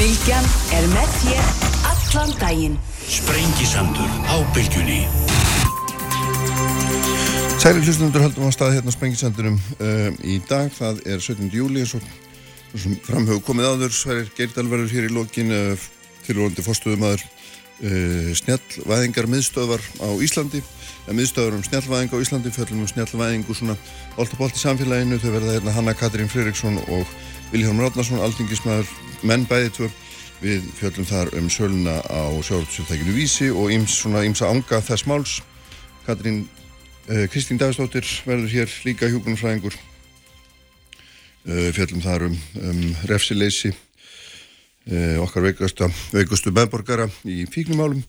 Bilgjan er með þér allan daginn. Sprengisandur á bylgjunni Særi hlustundur höldum á stað hérna á Spengisandunum um, í dag, það er 17. júli og sem framhjög komið áður Sverrir Geirdal verður hér í lokin uh, tilvonandi fórstuðumæður uh, snjallvæðingar miðstöðvar á Íslandi ja, miðstöðvar um snjallvæðing á Íslandi fjöllum um snjallvæðing og svona oltabolt í samfélaginu, þau verða hérna Hanna Katrín Freiriksson og Viljón Ráðnarsson aldingismæður menn bæði tvö. Við fjöllum þar um söluna á sjálfsöldækinu Vísi og íms, svona ímsa ánga þess máls. Katrín uh, Kristín Davistóttir verður hér líka hjúgrunfræðingur uh, fjöllum þar um, um refsileysi uh, okkar veikustu, veikustu meðborgara í fíknumálum.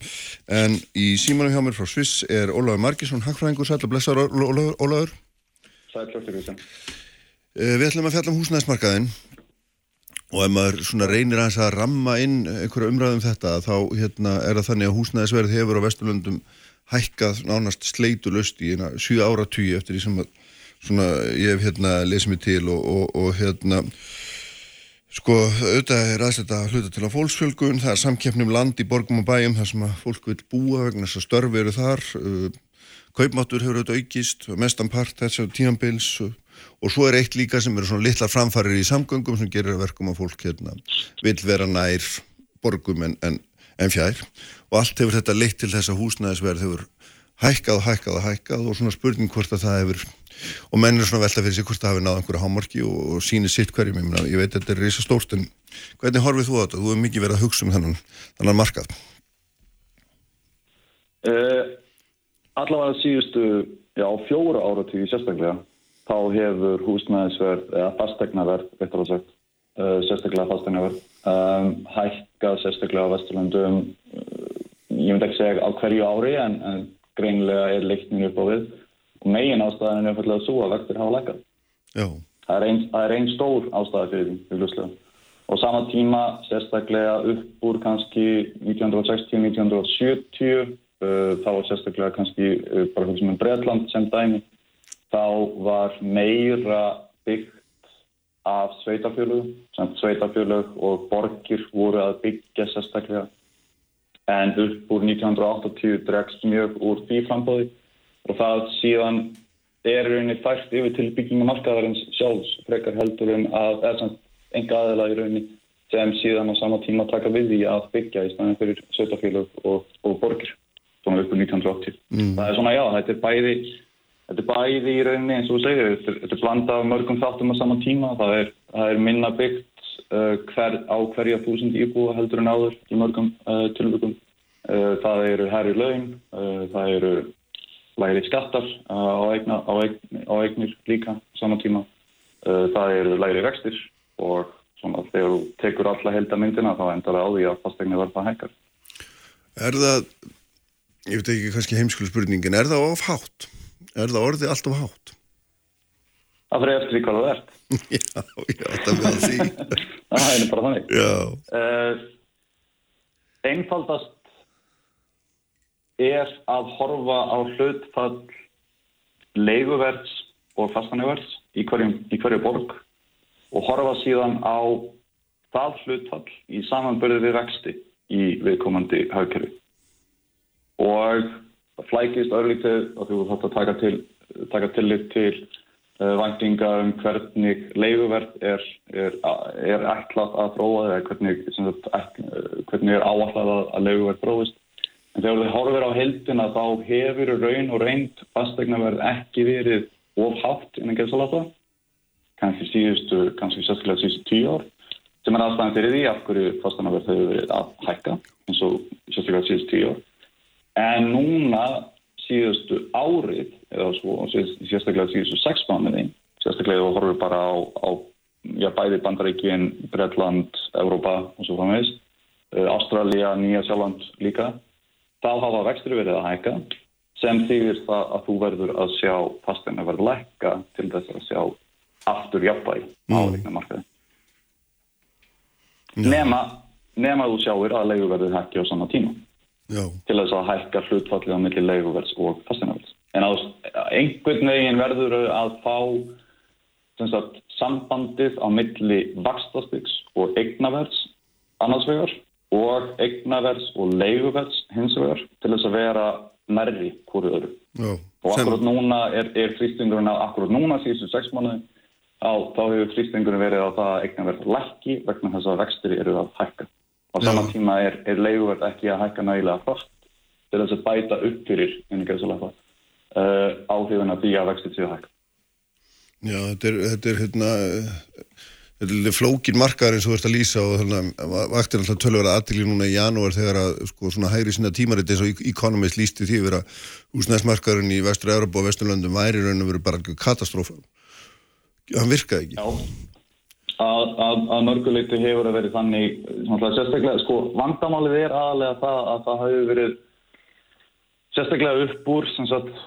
En í símanum hjá mér frá Sviss er Ólaður Markísson, hagfræðingur, sæl og blessaður Ólaður, Ólaður. Vísson. Uh, Við ætlum að fjalla um húsnæðismarkaðinn og ef maður svona reynir að, að ramma inn einhverja umræðum um þetta þá hérna, er það þannig að húsnæðisverð hefur á Vesturlundum hækkað nánast sleitulust í eina 7 ára tugi eftir því sem svona, ég hef hérna, lesið mig til og, og, og hérna sko auðvitað er aðsett að hluta til að fólksfjölgun, það er samkeppnum land í borgum og bæjum þar sem að fólk vil búa vegna þess að störfi eru þar uh, kaupmáttur hefur auðvitað aukist mestan part þess að tíanbils og og svo er eitt líka sem eru svona litlar framfarir í samgöngum sem gerir verkum að fólk hérna, vil vera nær borgum en, en, en fjær. Og allt hefur þetta leitt til þess að húsnæðisverð hefur hækkað hækkað hækkað og svona spurning hvort að það hefur og menn er svona velta fyrir sig hvort það hefur náð einhverja hámarki og, og sínir sitt hverjum. Ég, myna, ég veit þetta er reysa stórt en hvernig horfið þú á þetta? Þú hefur mikið verið að hugsa um þannan, þannan markað. Uh, allavega síðustu, já, fjóra áratíði sérstaklega þá hefur húsnæðisverð, eða fastegnaverð, uh, sérstaklega fastegnaverð, um, hækkað sérstaklega á Vesturlandum, uh, ég myndi ekki segja á hverju ári en, en greinlega er leiknin upp á við og megin ástæðan er umfallega svo að vextir hafa lækkað. Já. Það er einn ein stór ástæða fyrir því. Og sama tíma sérstaklega upp úr kannski 1960-1970, uh, þá sérstaklega kannski uh, bara fyrir sem en Breitland sem dæmi, þá var meira byggt af sveitafjölug, sem sveitafjölug og borgir voru að byggja sérstaklega en upp úr 1980 dregst mjög úr því frambóði og það síðan er rauninni fært yfir til byggingamarkaðarins sjálfs frekar heldur en að, enga aðeila í rauninni sem síðan á sama tíma taka við því að byggja í staðin fyrir sveitafjölug og, og borgir svona upp úr 1980. Mm. Það er svona já, þetta er bæði Þetta er bæði í rauninni eins og þú segir, þetta er, þetta blanda af mörgum þáttum á sama tíma. Það er, það er minna byggt uh, hver, á hverja þúsund íbúa heldur en áður í mörgum uh, tilvægum. Uh, það eru herri laun, uh, það eru læri skattar uh, á, eigna, á, eign, á eignir líka á sama tíma. Uh, það eru læri vextir og svona, þegar þú tekur alla heldamyndina þá endar það á því að fastegni verða hækkar. Er það, ég veit ekki kannski heimskulu spurningin, er það of hátt? Er það orðið alltaf hátt? Það fyrir eftir því hvað það ert. já, já, það með að því. það er bara þannig. Já. Uh, einfaldast er að horfa á hlutfall leiguverðs og fastanöverðs í, í hverju borg og horfa síðan á það hlutfall í samanbörðu við vexti í viðkomandi hagkerfi. Og það flækist örlítið og þú þátt að taka til, taka tillit til uh, væntinga um hvernig leiguverð er, er, er ætlað að þróa eða hvernig, sagt, ætl, hvernig er áallat að, leiguverð þróist. En þegar þið horfir á heldina þá hefur raun og reynd fastegnaverð ekki verið of hátt innan geðsalata, kannski síðustu, kannski sérstaklega síðustu tíu ár, sem er aðstæðan fyrir því af hverju fastegnaverð hefur verið að hækka eins og sérstaklega síðustu tíu ár. En núna síðustu árið, eða svo, sérstaklega síðustu sex mánuði, sérstaklega þú horfir bara á, á já, bæði Bandaríkinn, Breitland, Európa og svo framvegist, Ástralja, Nýja Sjálfland líka, þá hafa vextur verið að hækka sem þýðir það að þú verður að sjá fasteina verður lækka til þess að sjá aftur jafnvæg á Mm. líkna markaði. Nema, nema þú sjáir að leiguverður hækki á sama tíma Já. til þess að hækka hlutfallið á milli leiguverðs og fasteinaverðs. En að einhvern veginn verður að fá sagt, sambandið á milli vakstastygs og eignaverðs annars vegar og eignaverðs og leiguverðs hins vegar til þess að vera nærri hverju öðru. Já, Og akkurat núna er, er þrýstingurinn á, akkurat núna síðustu sex mánuði, á, þá hefur þrýstingurinn verið á það að eignaverð lækki vegna þess að vextir eru að hækka. Á sama Já. tíma er, er leiguverð ekki að hækka nægilega hratt til þess að bæta upp fyrir, uh, áhrifin að því að vextir séu hækka. já, þetta er, þetta er hérna, eh, þetta er flókin markaður eins og þú ert að lýsa og að vaktir alltaf tölverða aðtili núna í janúar þegar að sko hægri sinna tímarit eins og Economist lísti því vera húsnæðsmarkaðurinn í vestur Európa og vesturlöndum væri raun og veru bara katastrófa. Hann virkaði ekki. Já, að, að, að mörguleiti hefur að verið þannig, sérstaklega, sko, vandamálið er aðalega það að það hefur verið sérstaklega upp úr, sem sagt,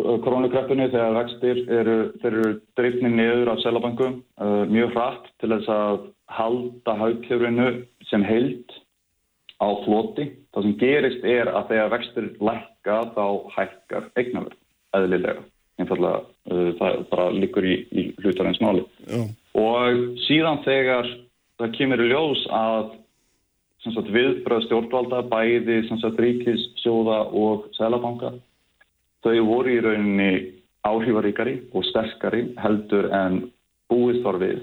krónukreppunni þegar vextir eru, eru dreifni niður af selabankum uh, mjög hratt til þess að halda haugkjöfrinu sem heild á floti. Það sem gerist er að þegar vextir lækka þá hækkar eignaverð, eðlilega. Einfallega, uh, það bara likur í, í hlutarins máli. Já, Og síðan þegar það kemur í ljós að sagt, viðbröð stjórnvalda, bæði sagt, ríkis, sjóða og selabanka, þau voru í rauninni áhrifaríkari og sterkari heldur en búið þar við.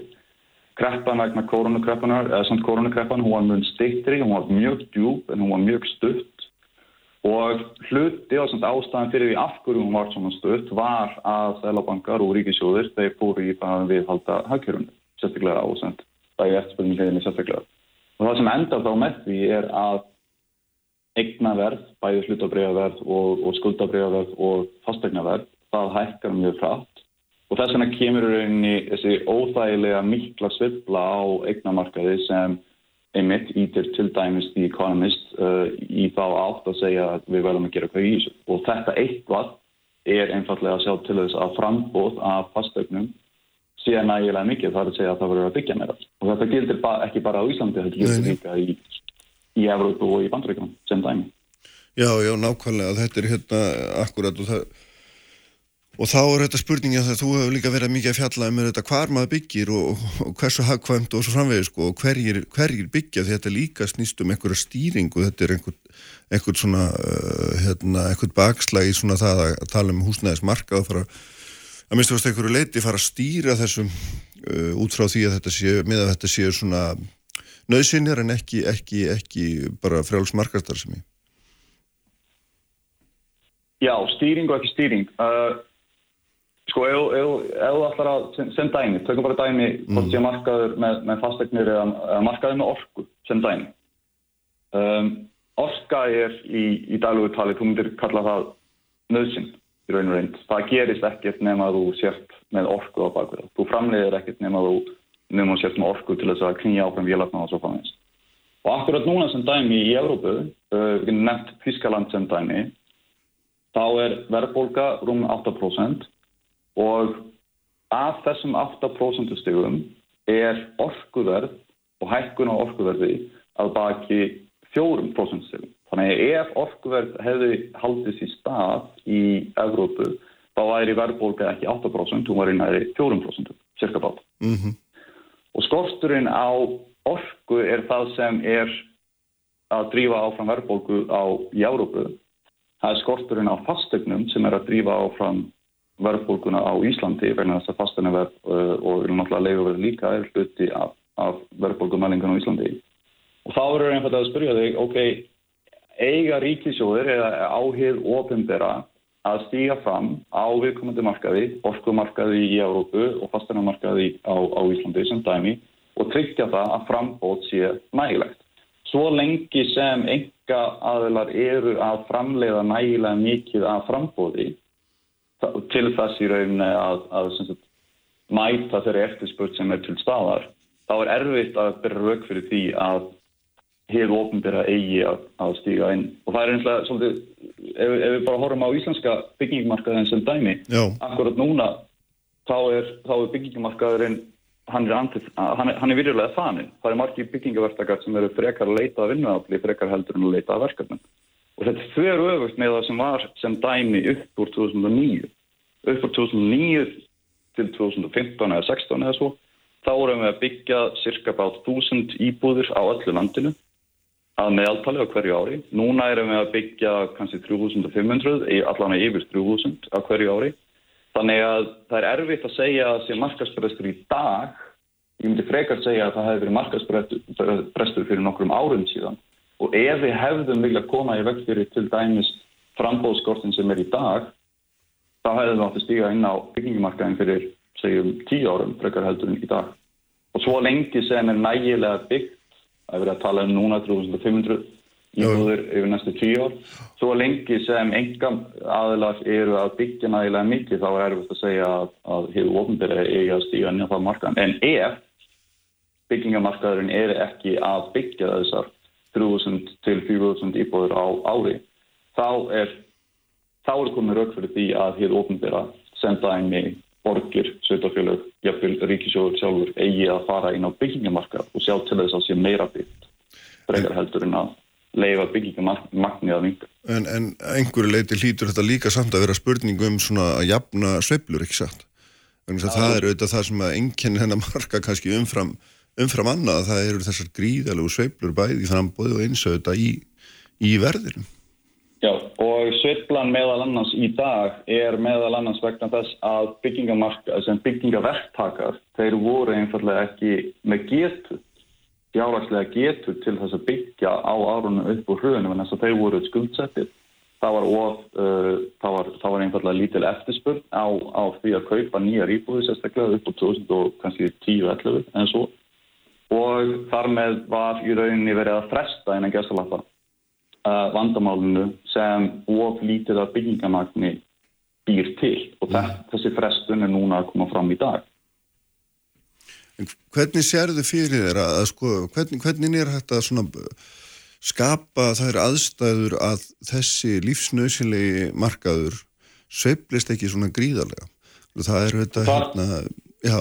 Kreppan vegna koronakreppanar, eða samt koronakreppan, hún var mjög stittri, hún var mjög djúb en hún var mjög stutt og hluti og ástæðan fyrir því af hverju hún var svona stutt var að selabankar og ríkisjóðir þeir fóru í það að viðhalda hagkjörunum, sérstaklega ásend, það er eftirspilnum hliðinni sérstaklega. Og það sem endar þá með því er að eignaverð, bæði hlutabriðaverð og, og skuldabriðaverð og fastegnaverð, það hækkar mjög frátt og þess vegna kemur rauninni þessi óþægilega mikla svifla á eignamarkaði sem einmitt ítir til dæmis The Economist uh, í þá átt að segja að við verðum að gera hvað í þessu. Og þetta eitthvað er einfallega að sjá til þess að frambóð af fastegnum sé nægilega mikið þar að segja að það verður að byggja meira. Og þetta gildir ba ekki bara á Íslandi, þetta gildir líka í, í Evrópu og í Bandaríkjum sem dæmi. já, já, nákvæmlega, þetta er hérna akkurat og það Og þá er þetta spurningi að þú hefur líka verið mikið að fjalla um þetta hvar maður byggir og, og hversu hagkvæmt og svo framvegis sko, og hverjir, hverjir byggja því þetta líka snýst um einhverja stýringu, þetta er einhver, einhver svona, uh, hérna, einhver bakslag í svona það að tala um húsnæðismarka og fara, að minnst þú veist einhverju leiti fara að stýra þessum uh, út frá því að þetta sé, með að þetta sé svona nöðsynir en ekki, ekki, ekki bara frjálfsmarkastar sem ég. Já, stýring og ekki stýring. Uh, sko, ef þú ætlar að, sem, dæmi, tökum bara dæmi hvort sé markaður með, með fastegnir eða, eða markaður með orku sem dæmi. Um, orka er í, í dælugu tali, þú myndir kalla það nöðsinn í raun og reynd. Það gerist ekkert nema þú sért með orku á bakvið það. Þú framleiðir ekkert nema þú að þú sért með orku til þess að knýja áfram vélarnar og svo fannist. Og akkurat núna sem dæmi í Evrópu, uh, við nefnt Þískaland sem dæmi, þá er verðbólga rúm 8% og af þessum 8% stigum er orkuverð og hækkun á orkuverði að baki 4% stigum. Þannig ef orkuverð hefði haldið sér stað í Evrópu þá væri verðbólga ekki 8%, hún var í næri 4%, cirka bát. Mm Og skorturinn á orku er það sem er að drífa áfram verðbólgu á í Európu. Það er skorturinn á fastegnum sem er að drífa áfram verðbólguna á Íslandi vegna þess að fastegnverð uh, og náttúrulega leiguverð líka er hluti af, af verðbólgumælingun á Íslandi. Og þá verður einfallega að spyrja þig, ok, eiga ríkisjóðir eða áhið ofinbera að stíga fram á viðkomandi markaði, orkumarkaði í Európu og fasteinamarkaði á, á Íslandi sem dæmi og tryggja það að frambóð sé nægilegt. Svo lengi sem enga aðilar eru að framleiða nægilega mikið af frambóði þa- til þess í rauninni að, að sagt, mæta þeirri eftirspurt sem er til staðar, þá er erfitt að byrja rauk fyrir því að hefur ofnbyrja eigi að, að stíga inn. Og það er einslega svolítið, ef, ef við bara horfum á íslenska byggingmarkaðin sem dæmi, Já, akkurat núna þá er, þá er byggingamarkaðurinn hann er, er, hann virjulega þannig. Það er margir byggingavertakar sem eru frekar að leita að vinnuafli, frekar heldur en að leita að verkefnum. Og þetta er þver öfugt með það sem var sem dæmi upp úr 2009. Upp úr 2009 til 2015 eða 16 eða svo, þá erum við að byggja cirka bát 1000 íbúður á öllu landinu að meðaltali á hverju ári. Núna erum við að byggja kannski 3500, í- allan að yfir 3000 á hverju ári. Þannig að það er erfitt að segja að sé markaðsbrestur í dag. Ég myndi frekar segja að það hefði verið markaðsbrestur fyrir nokkrum árum síðan. Og ef við hefðum vilja koma í veg fyrir til dæmis frambóðskortin sem er í dag, þá hefðum við átt að stíga inn á byggingumarkaðin fyrir, segjum, tíu árum frekar heldur en í dag. Og svo lengi sem er nægilega byggt, það er verið að tala um núna 3500 íbúður yfir næstu tíu ár, svo lengi sem enga aðilar eru að byggja nægilega mikið, þá er erfitt að segja að, að hefur ofnbyrði eigi að stíga inn á það markaðin. En ef byggingamarkaðurinn er ekki að byggja þessar 3000 til 4000 íbúður á ári, þá er þá er komið rauk fyrir því að hér ofnbyrða senda inn í borgir, sveitafélög, jafnvel ríkisjóður sjálfur eigi að fara inn á byggingamarkað og sjá til þess að sé meira byggt frekar heldur en að leifa byggingamarkni að vinga. En, en einhverju leiti hlýtur þetta líka samt að vera spurning um svona að jafna sveiflur, ekki satt? Þannig að það er auðvitað það sem að enginn hennar marka kannski umfram, umfram annað, það eru þessar gríðalegu sveiflur bæði frambóði og eins auðvitað í, í verðinum. Já, og sveiflan meðal annars í dag er meðal annars vegna þess að byggingaverktakar, þeir voru einfallega ekki með getu, fjárhagslega getu til þess að byggja á árunum upp úr hröðunum en þess að þeir voru skuldsettir. Það var, of, uh, það var, það var einfallega lítil eftirspurn á, á því að kaupa nýjar íbúði sérstaklega upp á 2000 og kannski 10-11 en svo. Og þar með var í rauninni verið að fresta innan gestalappa uh, vandamálinu sem of lítið af byggingamagni býr til og mm. þessi frestun er núna að koma fram í dag. En hvernig sérðu fyrir þér að, að sko, hvernig, hvernig er þetta svona skapa þær aðstæður að þessi lífsnausilegi markaður sveiflist ekki svona gríðarlega? Það er þetta hérna, já.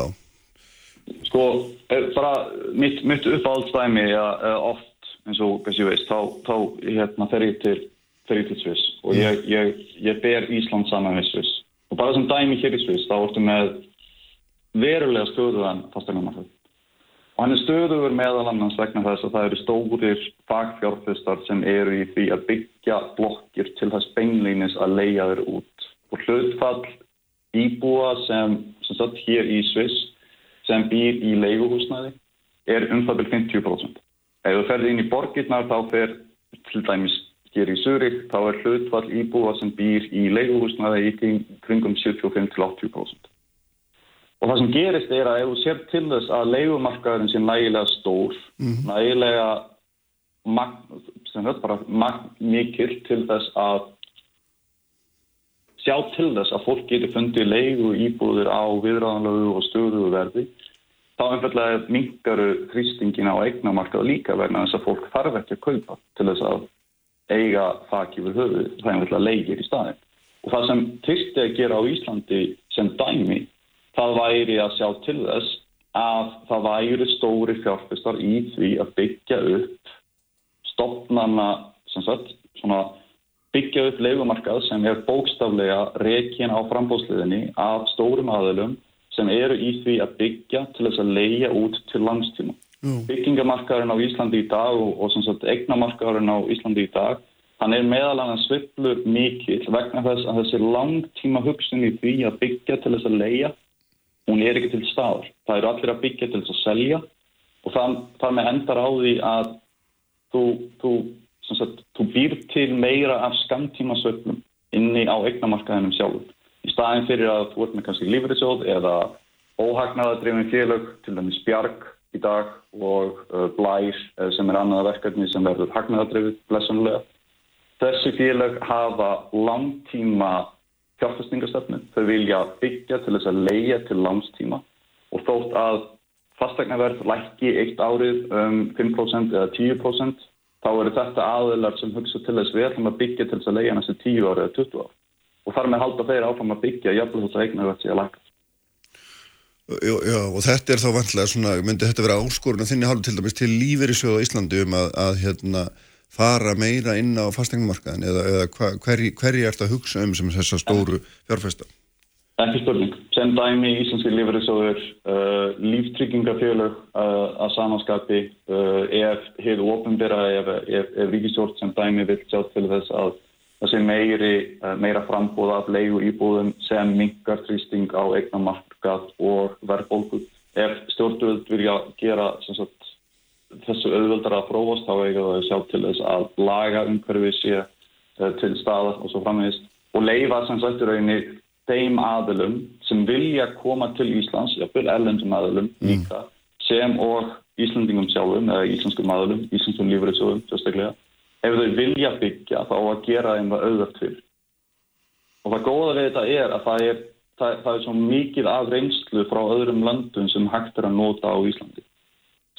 Sko, er bara mitt, mitt uppáhaldsdæmi ja, oft eins og kannski ég veist, þá, þá hérna, fer ég til, til Sviss og ég, ég, ég ber Ísland saman við Sviss og bara sem dæmi hér í Sviss þá orðum með verulega stöðuðan fasteignamarkað. Og hann er stöðuður meðal annars vegna þess að það eru stórir fagfjárfustar sem eru í því að byggja blokkir til þess beinleinis að leia þeir út. Og hlutfall íbúa sem, sem satt hér í Sviss sem býr í leiguhúsnaði er umfæðil 50%. Ef þú ferði inn í borgirnar þá fer til dæmis hér í Zurich þá er hlutfall íbúa sem býr í leiguhúsnaði í kringum 75-80%. Og það sem gerist er að ef þú sér til þess að leigumarkaðurinn sé nægilega stór, mm -hmm. nægilega mikil til þess að sjá til þess að fólk getur fundið leigu íbúður á viðræðanlegu og stöðuðu verði, þá einfallega mingaru hristingin á eignamarkað líka vegna þess að fólk þarf ekki að kaupa til þess að eiga þakki við höfuð, það einfallega leigir í staðin. Og það sem þyrsti að gera á Íslandi sem dæmi það væri að sjá til þess að það væri stóri fjárfestar í því að byggja upp stopnarna sagt, byggja upp leikumarkað sem er bókstaflega rekin á frambóðsliðinni af stórum aðilum sem eru í því að byggja til þess að leia út til langstíma. Mm. Byggingamarkaðurinn á Íslandi í dag og, og sagt, eignamarkaðurinn á Íslandi í dag hann er meðal annars sviplu mikill vegna þess að þessi langtíma hugsun í því að byggja til þess að leia hún er ekki til staður. Það eru allir að byggja til þess að selja og það, það með endar á því að þú, þú, sagt, þú býr til meira af skamtíma söfnum inni á eignamarkaðinum sjálfum. Í staðin fyrir að þú ert með kannski lífriðsjóð eða óhagnaðadrifin félög, til dæmis Bjarg í dag og uh, Blær uh, sem er annað verkefni sem verður hagnaðadrifið blessunlega. Þessi félög hafa langtíma fjárfestingastöfnu. Þau vilja byggja til þess að leia til lánstíma og þótt að fastegnaverð lækki eitt árið um 5% eða 10% þá eru þetta aðilar sem hugsa til þess við ætlum að byggja til þess að leia næstu 10 árið eða 20 ár og þar með halda þeir áfram að byggja jafnveg þess að eignaverð sé að lækka. Já, já, og þetta er þá vantilega svona, myndi þetta vera áskorun að þinni hálf til dæmis til lífeyrisjóð á Íslandi um að, að hérna fara meira inn á fastegnumarkaðin eða, eða hverji hver er þetta að hugsa um sem þessa stóru fjárfesta? Ekki spurning. Sem dæmi Íslenski lífriðsóður, uh, líftryggingarfjölög uh, að samanskapi uh, ef hefur ofinbera, ef, ef, ef ríkistjórn sem dæmi vil sjá til þess að það sé meiri, uh, meira frambóða af leigu íbúðum sem mingar trýsting á eignamarkað og verðbólku. Ef stjórnvöld vilja gera sagt, þessu auðvöldar að prófast þá eiga það að sjá til þess að laga umhverfið sé uh, til staða og svo framvegist og leifa sem sagt í rauninni þeim aðilum sem vilja koma til Íslands, jáfnveil erlendum aðilum líka, sem og Íslandingum sjálfum eða íslenskum aðilum, íslenskum lífriðsjóðum, sérstaklega. Ef þau vilja byggja þá að gera þeim það auðvögt fyrir. Og það góða við þetta er að það er, það, það er svo mikið af reynslu frá öðrum landum sem hægt er að nota á Íslandi.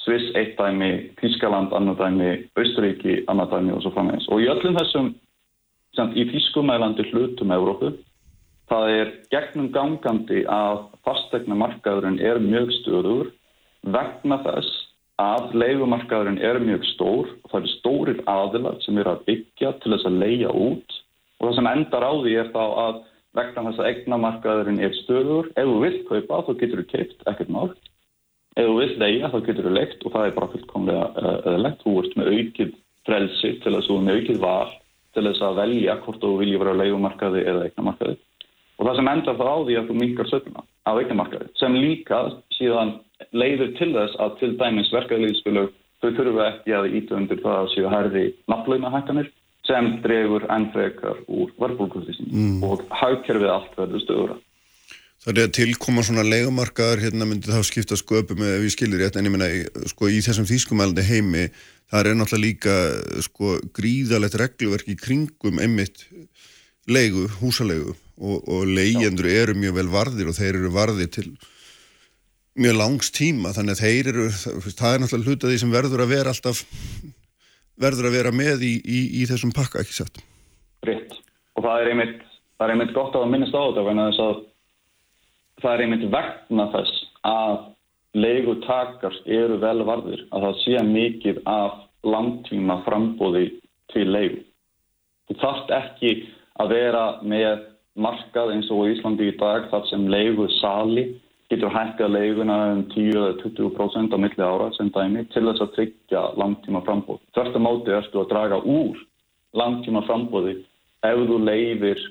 Sviss eitt dæmi, Tískaland annar dæmi, Austuríki annar dæmi og svo framvegis. Og í öllum þessum, sem í Tískumælandi hlutum Európu, Það er gegnum gangandi að fastegna markaðurinn er mjög stöður vegna þess að leifumarkaðurinn er mjög stór og það eru stórir aðilar sem eru að byggja til þess að leia út. Og það sem endar á því er þá að vegna þess að egnamarkaðurinn er stöður ef þú vilt kaupa þá getur þú keipt ekkert mál. Ef þú vilt leia þá getur þú leikt og það er bara fullkomlega eðlegt þú ert með aukið frelsi til þess að þú er með aukið val til þess að velja hvort þú vilja vera á leifumarkaði eða egnamarkaði og það sem endar það á því að þú minkar sötuna á eignamarkaði sem líka síðan leiður til þess að til dæmis verkaðliðspilug þau þurfu ekki að íta undir það að séu herði nafnlaunahækkanir sem dregur ennfrekar úr verðbólkuðisinn mm. og hagkerfið allt verður stöðura. Það er að tilkoma svona legumarkaðar hérna myndi þá skipta sköpum ef ég skilir rétt en ég menna sko í þessum þýskumælandi heimi það er náttúrulega líka sko gríðalegt regluverk í kringum einmitt leigu, húsalegu og, og leyendur eru mjög vel varðir og þeir eru varðir til mjög langs tíma þannig að þeir eru, það er náttúrulega hluta því sem verður að vera alltaf verður að vera með í, í, í þessum pakka, ekki satt? Ritt, og það er einmitt það er einmitt gott að minnast á þetta það er einmitt vegna þess að leigutakar eru vel varðir að það sé mikið af langtíma frambóði til leigu. Þú þarft ekki að vera með markað eins og í Íslandi í dag þar sem leigu sali getur hækkað leiguna um 10-20% á milli ára sem dæmi til þess að tryggja langtíma frambóð. Þörsta móti erstu að draga úr langtíma frambóði ef þú leifir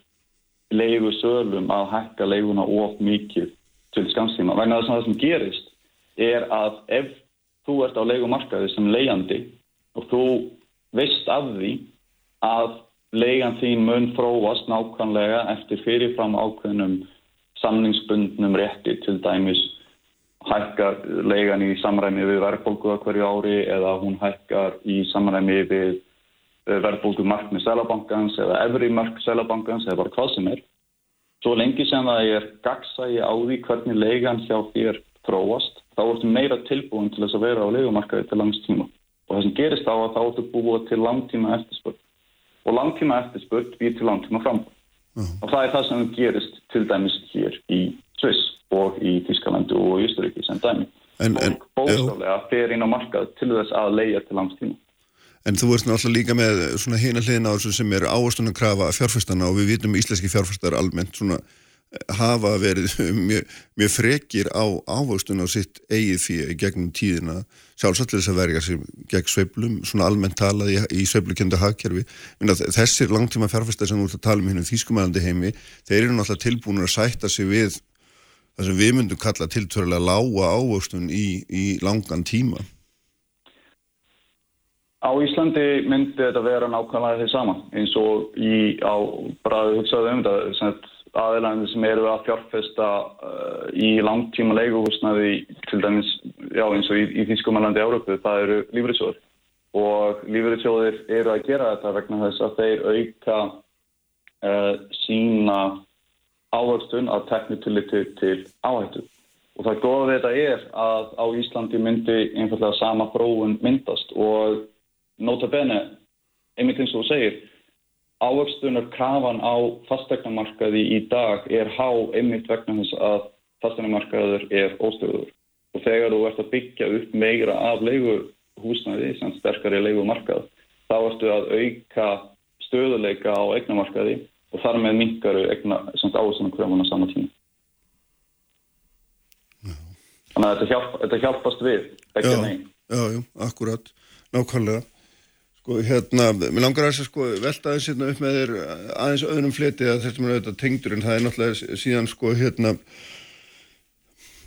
leigu sölum að hækka leiguna of mikið til skamstíma. Vegna þess að það sem gerist er að ef þú ert á leigumarkaði sem leiandi og þú veist af því að leigan þín mun fróast nákvæmlega eftir fyrirfram ákveðnum samningsbundnum rétti til dæmis hækkar leigan í samræmi við verðbólkuða hverju ári eða hún hækkar í samræmi við eh, verðbólku markmið selabankans eða efri mark selabankans eða bara hvað sem er. Svo lengi sem það er gagsægi á því hvernig leigan hjá þér fróast þá ertu meira tilbúin til þess að vera á leigumarkaði til langs tíma og það sem gerist á að þá ertu búið til langtíma eftirspöld og langtíma eftirspurt býr til langtíma frambúð. Uh. Og það er það sem gerist til dæmis hér í Sviss og í Tískalandu og í Ísturíki sem dæmi. En, og bóðstálega fer inn á markað til þess að leia til langstíma. En þú ert náttúrulega líka með svona hina hliðin á þessu sem er áherslunar krafa fjárfæstana og við vitum íslenski fjárfæstar almennt svona hafa verið mjög, mjög frekir á ávöxtun á sitt eigið fyrir gegnum tíðina. Sjálfsagt þess að verja sér gegn sveiblum svona almennt talað í, í sveiblukenda hagkerfi. Þessir langtíma fjárfæstar sem þú ert að tala um hinn um þýskumælandi heimi þeir eru náttúrulega tilbúinur að sætta sig við það sem við myndum kalla tiltvörlega lága ávöxtun í, í langan tíma. Á Íslandi myndi þetta vera nákvæmlega því sama eins og í á bara hugsaðu um þetta aðeins sem eru að fjárfesta uh, í langtíma leiguhúsnaði til dæmis, já eins og í, í Þýskumalandi Európu, það eru lífriðsjóður og lífriðsjóðir eru að gera þetta vegna þess að þeir auka uh, sína áherslu að tekna tilliti til áhættu. Og það góða þetta er að á Íslandi myndi einfallega sama fróun myndast og nota bene, einmitt eins og þú segir Ávöxtunar krafan á fastegnamarkaði í dag er há einmitt vegna þess að fastegnamarkaður er óstöður og þegar þú ert að byggja upp meira af leiguhúsnaði sem sterkari leigumarkað þá ertu að auka stöðuleika á eignamarkaði og þar með mingaru ávöxtunar krafan á sama tíma. Þannig að þetta, hjálp, þetta hjálpast við, ekki að neginn. Já, já, akkurat, nákvæmlega. Sko, hérna, mér langar að sko, velta aðeins hérna upp með þér aðeins öðrum fleti að þetta mér auðvitað tengdur en það er náttúrulega síðan sko hérna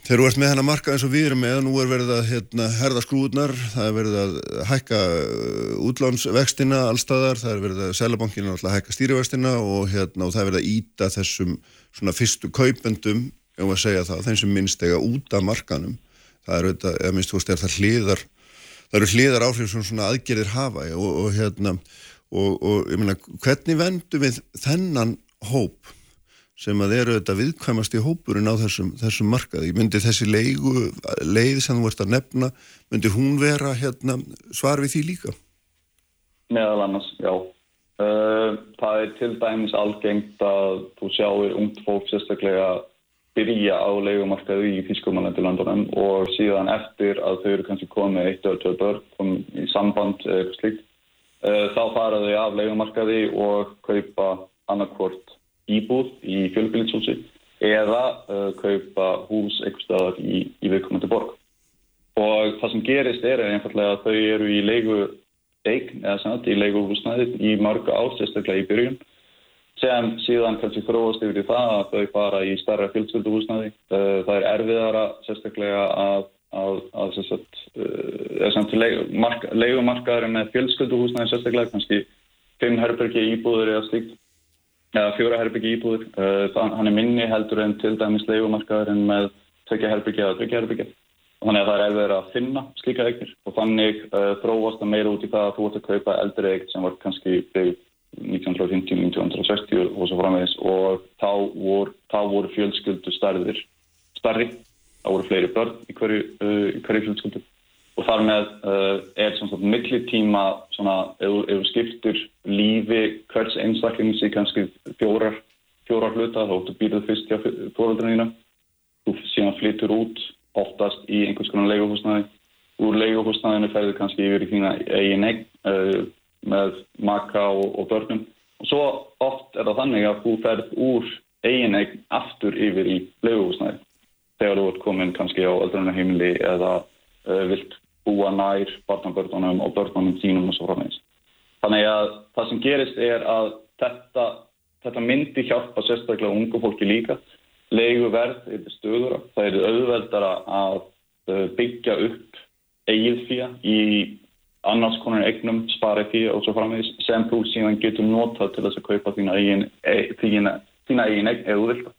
þegar þú ert með hennar marka eins og við erum með nú er verið að hérna, herða skrúðnar það er verið að hækka uh, útlánsvextina allstaðar það er verið að selabankinu að hækka stýrivextina og, hérna, og það er verið að íta þessum svona fyrstu kaupendum ef maður segja það, þeim sem minnst ega út af markanum það er auðvitað, það eru hliðar áhrif sem svona aðgerðir hafa og, og hérna og, og ég meina, hvernig vendum við þennan hóp sem að eru þetta viðkvæmast í hópurinn á þessum, þessum markaði. Myndi þessi leigu, leið sem þú ert að nefna, myndi hún vera hérna, svar við því líka? Meðal annars, já. Uh, það er til dæmis algengt að þú sjáir ungt fólk sérstaklega byrja á leigumarkaði í Þýskumalandi landunum og síðan eftir að þau eru kannski komið eitt eða tvö börn, komið í samband eða eitthvað slíkt, uh, þá fara þau af leigumarkaði og kaupa annarkvort íbúð í fjölbyrlitshúsi eða uh, kaupa hús eitthvað staðar í, í viðkomandi borg. Og það sem gerist er einfallega að þau eru í leigu eign eða samt í leiguhúsnæði í marga ár, sérstaklega í byrjun sem síðan kannski þróast yfir í það að þau fara í starra fjölskylduhúsnæði. Uh, það er erfiðara sérstaklega að, að, að uh, leigumarkaður með fjölskylduhúsnæði sérstaklega, kannski fimm herbergi íbúður eða slíkt eða fjóra herbyggi íbúður. Uh, hann er minni heldur en til dæmis leikumarkaðurinn með tvekja herbyggi eða tvekja herbyggi. Þannig að það er erfiður að finna slíka eignir og þannig uh, þróast það meira út í það að þú ert að kaupa eldri eign sem var kannski byggð 1950-1960 og svo framvegis. Og þá voru, þá voru fjölskyldu starðir starri. Það voru fleiri börn í hverju, uh, í hverju fjölskyldu. Og þar með uh, er millitíma ef skiptur lífi hvers einstaklings í kannski fjórar, fjórar hluta þá þú býrðu fyrst hjá fóröldunina þú síðan flyttur út oftast í einhvers konar leiguhúsnaði úr leiguhúsnaðinu ferður kannski yfir í þína eigin egg uh, með maka og, og börnum og svo oft er það þannig að þú ferð úr eigin egg aftur yfir í leiguhúsnaði þegar þú ert komin kannski á öldrunarheimili eða uh, vilt búa nær barnabörnunum og börnunum sínum og svo framins. Þannig að það sem gerist er að þetta, þetta myndi hjálpa sérstaklega ungu fólki líka. Legu verð er stöðura. Það er auðveldara að uh, byggja upp eigið fyrir í annars konar eignum, spara fyrir og svo framins sem þú síðan getur notað til þess að kaupa þína eigin, e, þína, þína eigin eign eða úðvilda.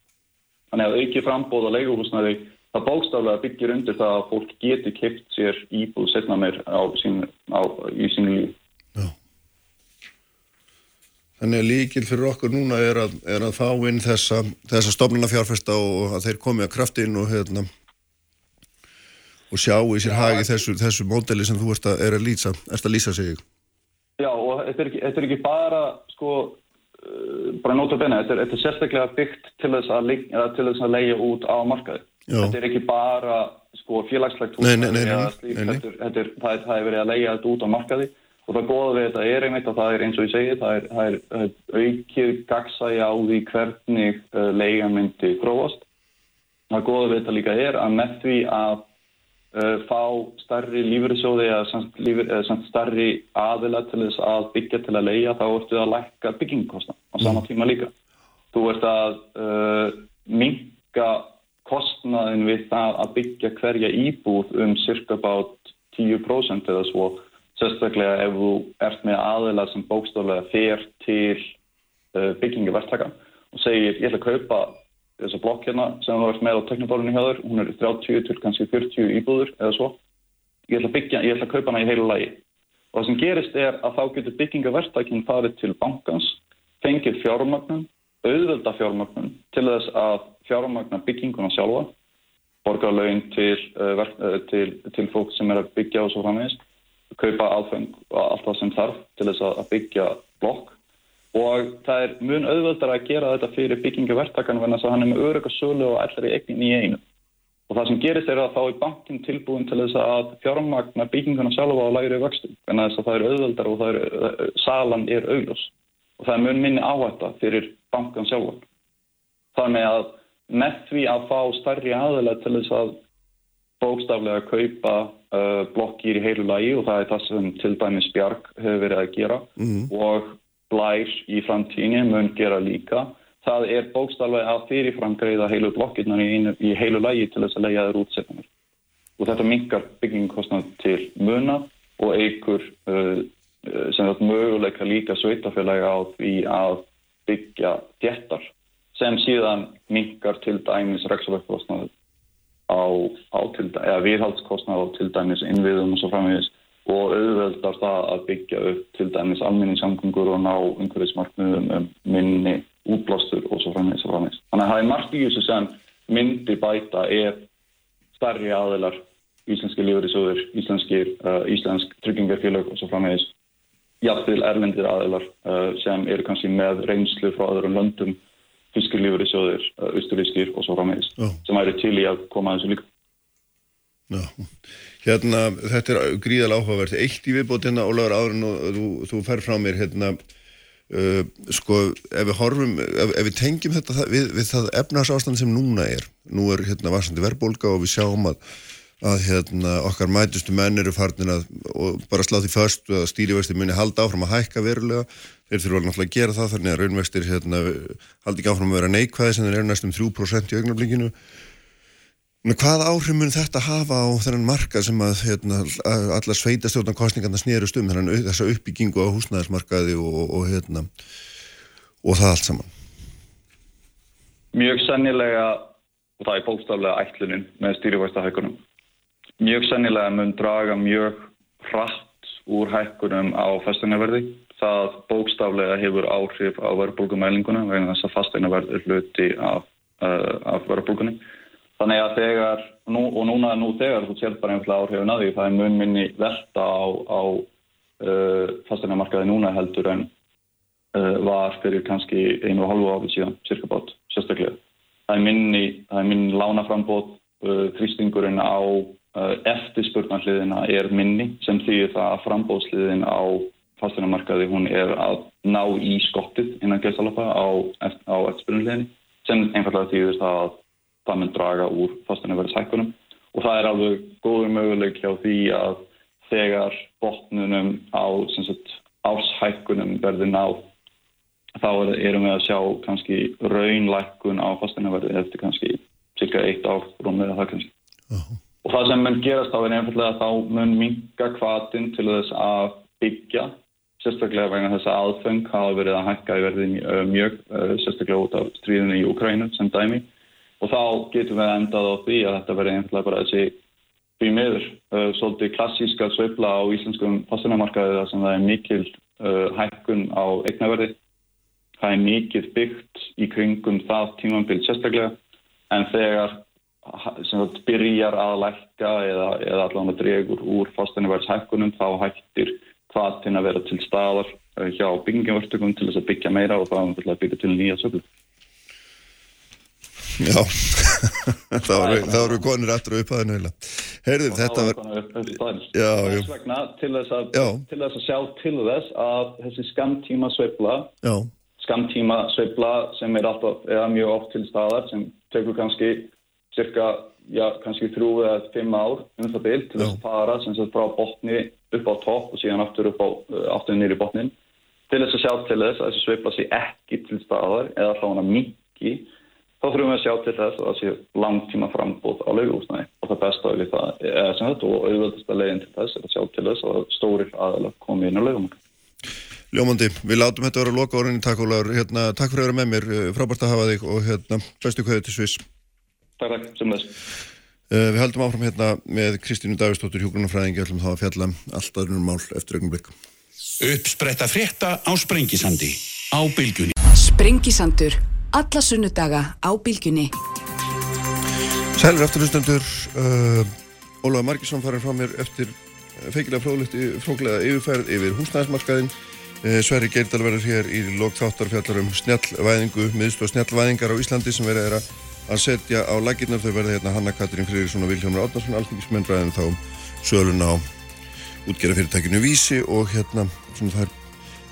Þannig að auki frambóða leguhúsnaði það bókstaflega byggir undir það að fólk geti kipt sér íbúð setna meir á sín, á, í sínu líf. Já. Þannig að líkil fyrir okkur núna er að, er að fá inn þessa, þessa stofnuna fjárfesta og að þeir komi að kraftin og, hérna, og sjá í sér hagi þessu, þessu módeli sem þú ert að, er að, lýsa, erst að lýsa sig. Já og þetta er ekki, þetta er ekki bara sko bara nota benni, þetta er, þetta er sérstaklega byggt til þess að, til þess að leia út á markaði. Já. Þetta er ekki bara sko, félagslegt hús, það er verið að leia þetta út á markaði og það goða við þetta er einmitt og það er eins og ég segi, það er, það er, er aukið gagsæja á því hvernig uh, leiga myndi gróast. Það goða við þetta líka er að með því að uh, fá starri lífriðsjóði eða samt starri aðila til þess að byggja til að leia þá ertu að lækka byggingkostna á sama mm. tíma líka. Þú ert að uh, minka kostnaðin við það að byggja hverja íbúð um cirka bát 10% eða svo sérstaklega ef þú ert með aðila sem bókstoflega fer til uh, byggingaverktaka og segir ég ætla að kaupa þessa blokk hérna sem þú ert með á teknibólunni hjá þér hún er 30 til kannski 40 íbúður eða svo. Ég ætla að, byggja, ég ætla að kaupa hana í heilu lagi. Og það sem gerist er að þá getur byggingaverktakin farið til bankans fengið fjármagnum auðvelda fjármagnum til þess að fjármagna bygginguna sjálfa, borga laun til, uh, til, til fólk sem er að byggja og svo framvegist, kaupa aðfeng og allt það sem þarf til þess að byggja blokk og það er mun auðveldar að gera þetta fyrir byggingavertakanum en þess að hann er með örygga sölu og allar í eignin í einu. Og það sem gerist er að þá er bankin tilbúin til þess að fjármagna bygginguna sjálfa á læri vöxtum en þess að það er auðveldar og er, salan er augljós og það er mun minni áhætta fyrir bankan sjálf. Þannig að með því að fá starri aðeila til þess að bókstaflega kaupa uh, blokkir í heilu lagi og það er það sem til dæmis Bjarg hefur verið að gera og Blær í framtíðinni mun gera líka. Það er bókstaflega að fyrirframgreiða heilu blokkirnar í, í heilu lagi til þess að leiða þeir útsettanir. Og þetta minkar byggingkostnad til muna og eigur uh, uh, möguleika líka sveitafélagi á því að byggja djettar sem síðan minkar til dæmis reksaverkostnad á, á til, dæ- eða viðhaldskostnad á til dæmis innviðum og svo framvegis og auðveldar það að byggja upp til dæmis alminningssamgöngur og ná umhverfismarkmiðum um minni útblástur og svo framvegis og framvegis. Þannig að það er margt í þessu sem myndi bæta ef starri aðilar, íslenski íslenskir, uh, íslensk tryggingarfélag og svo framvegis jafnvel erlendir aðilar uh, sem eru kannski með reynslu frá öðrum löndum fiskurlífurissjóðir, uh, austurískir og svo framvegis Já. sem væri til í að koma að þessu líka. Já, hérna, þetta er gríðal áhugavert. Eitt í viðbót hérna, Ólaður Árun og þú, þú fer frá mér, hérna, uh, sko, ef við horfum, ef, ef við tengjum þetta það- við, við það efnarsástand sem núna er, nú er hérna varsandi verðbólga og við sjáum að, að hérna, okkar mætustu menn eru farnir að, og bara slá því först að stýrivextir muni halda áfram að hækka verulega, þeir þurfa náttúrulega að gera það þannig að raunvextir hérna, haldi ekki áfram að vera neikvæði sem þeir eru næstum 3% í augnablíkinu Men hvað áhrif mun þetta hafa á þennan markað sem að hérna, allar sveitastjórnan kostningarna snerust um þennan, þessa uppbyggingu á húsnæðismarkaði og, og, hérna, og það allt saman? Mjög sennilega, og það er bókstaflega ætlunin með stýrivægstahækunum, mjög sennilega mun draga mjög hratt úr hækkunum á fasteinaverði. Það bókstaflega hefur áhrif á verðbólgumælinguna vegna þess að fasteinaverð er hluti af, uh, af verðbólgunni. Þannig að þegar, nú, og núna nú þegar þú sér bara einfallega áhrifin að því, það er mun minni velta á, á uh, fasteinamarkaði núna heldur en uh, var fyrir kannski einu og hálfu áfið síðan, cirka bát, sérstaklega. Það er minni, er minni lánaframbót, uh, þrýstingurinn á uh, eftirspurnarliðina er minni sem þýðir það að frambóðsliðin á fasteinamarkaði hún er að ná í skottið innan gæstalappa á, á eftirspurnarliðinni sem einfallega þýðir það að það mun draga úr fasteinaverðshækkunum og það er alveg góður möguleik hjá því að þegar botnunum á sagt, árshækkunum verður náð þá er- erum við að sjá kannski raunlækkun á fasteinaverði eftir kannski cirka eitt ár rúmið það kannski. Og það sem mun gerast þá er einfallega að þá mun minga kvatin til þess að byggja sérstaklega vegna þess að aðfeng hafa verið að hækka í verði uh, mjög uh, sérstaklega út af stríðinu í Ukrænu sem dæmi og þá getum við endað á því að þetta verði einfallega bara þessi því miður uh, svolítið klassíska sveifla á íslenskum fasteinamarkaði þar sem það er mikil uh, hækkun á eignaverði það er mikið byggt í kringum það tímambil sérstaklega en þegar sem þetta byrjar að lækka eða, eða allavega dregur úr fasteinaverðshækkunum þá hættir hvaðtinn að vera til staðar uh, hjá byggingavertökum til þess að byggja meira og það er að byggja til nýja söglu. Já, þá erum við konir aftur upp að henni Heyrðum, þetta var. Já, já. Þess vegna til þess, að, til þess að sjá til þess að þessi skamtíma sveifla skamtíma sveifla sem er alltaf, eða mjög oft til staðar sem tekur kannski cirka, já, kannski þrjú eða fimm ár um það bil til þess að fara sem sagt frá botni upp á topp og síðan aftur upp á, uh, aftur nýri botnin til þess að sjá til þess að þessi sveifla sé ekki til staðar eða þá hana minki þá þurfum við að sjá til þess að það sé langtíma frambóð á leiguhúsnæði. Og það besta við það er sem þetta og auðvöldasta leiðin til þess er að sjá til þess að stórir aðalega komi inn á leigumarka. ljómandi, við látum þetta vera loka orðinni takk Ólaður, hérna, takk fyrir að vera með mér. Eh, frábært að hafa þig og hérna, bestu kveðu til Sviss. Takk, takk, sem þess. Uh, við heldum áfram hérna með Kristínu Davistóttur hjúgrunarfræðingi ætlum þá að fjalla um allt aðrunum mál eftir augnablik. Uppspretta Alla sunnudaga á bylgjunni. Sælir afturlustendur, uh, Ólaður Margisson farin frá mér eftir feikilega fróðlega yfirferð yfir húsnæðismarkaðin. Uh, Sverri Geirdal verður hér í lok þáttar fjallar um snjallvæðingu, miðslu og snjallvæðingar á Íslandi sem verður að, að setja á lagirnar. Þau verður hérna Hanna Katrín Friðriksson og Vilhjómur Átnarsson, alþingismenn ræðin þá um söluna á útgerðafyrirtækinu Vísi og hérna svona þær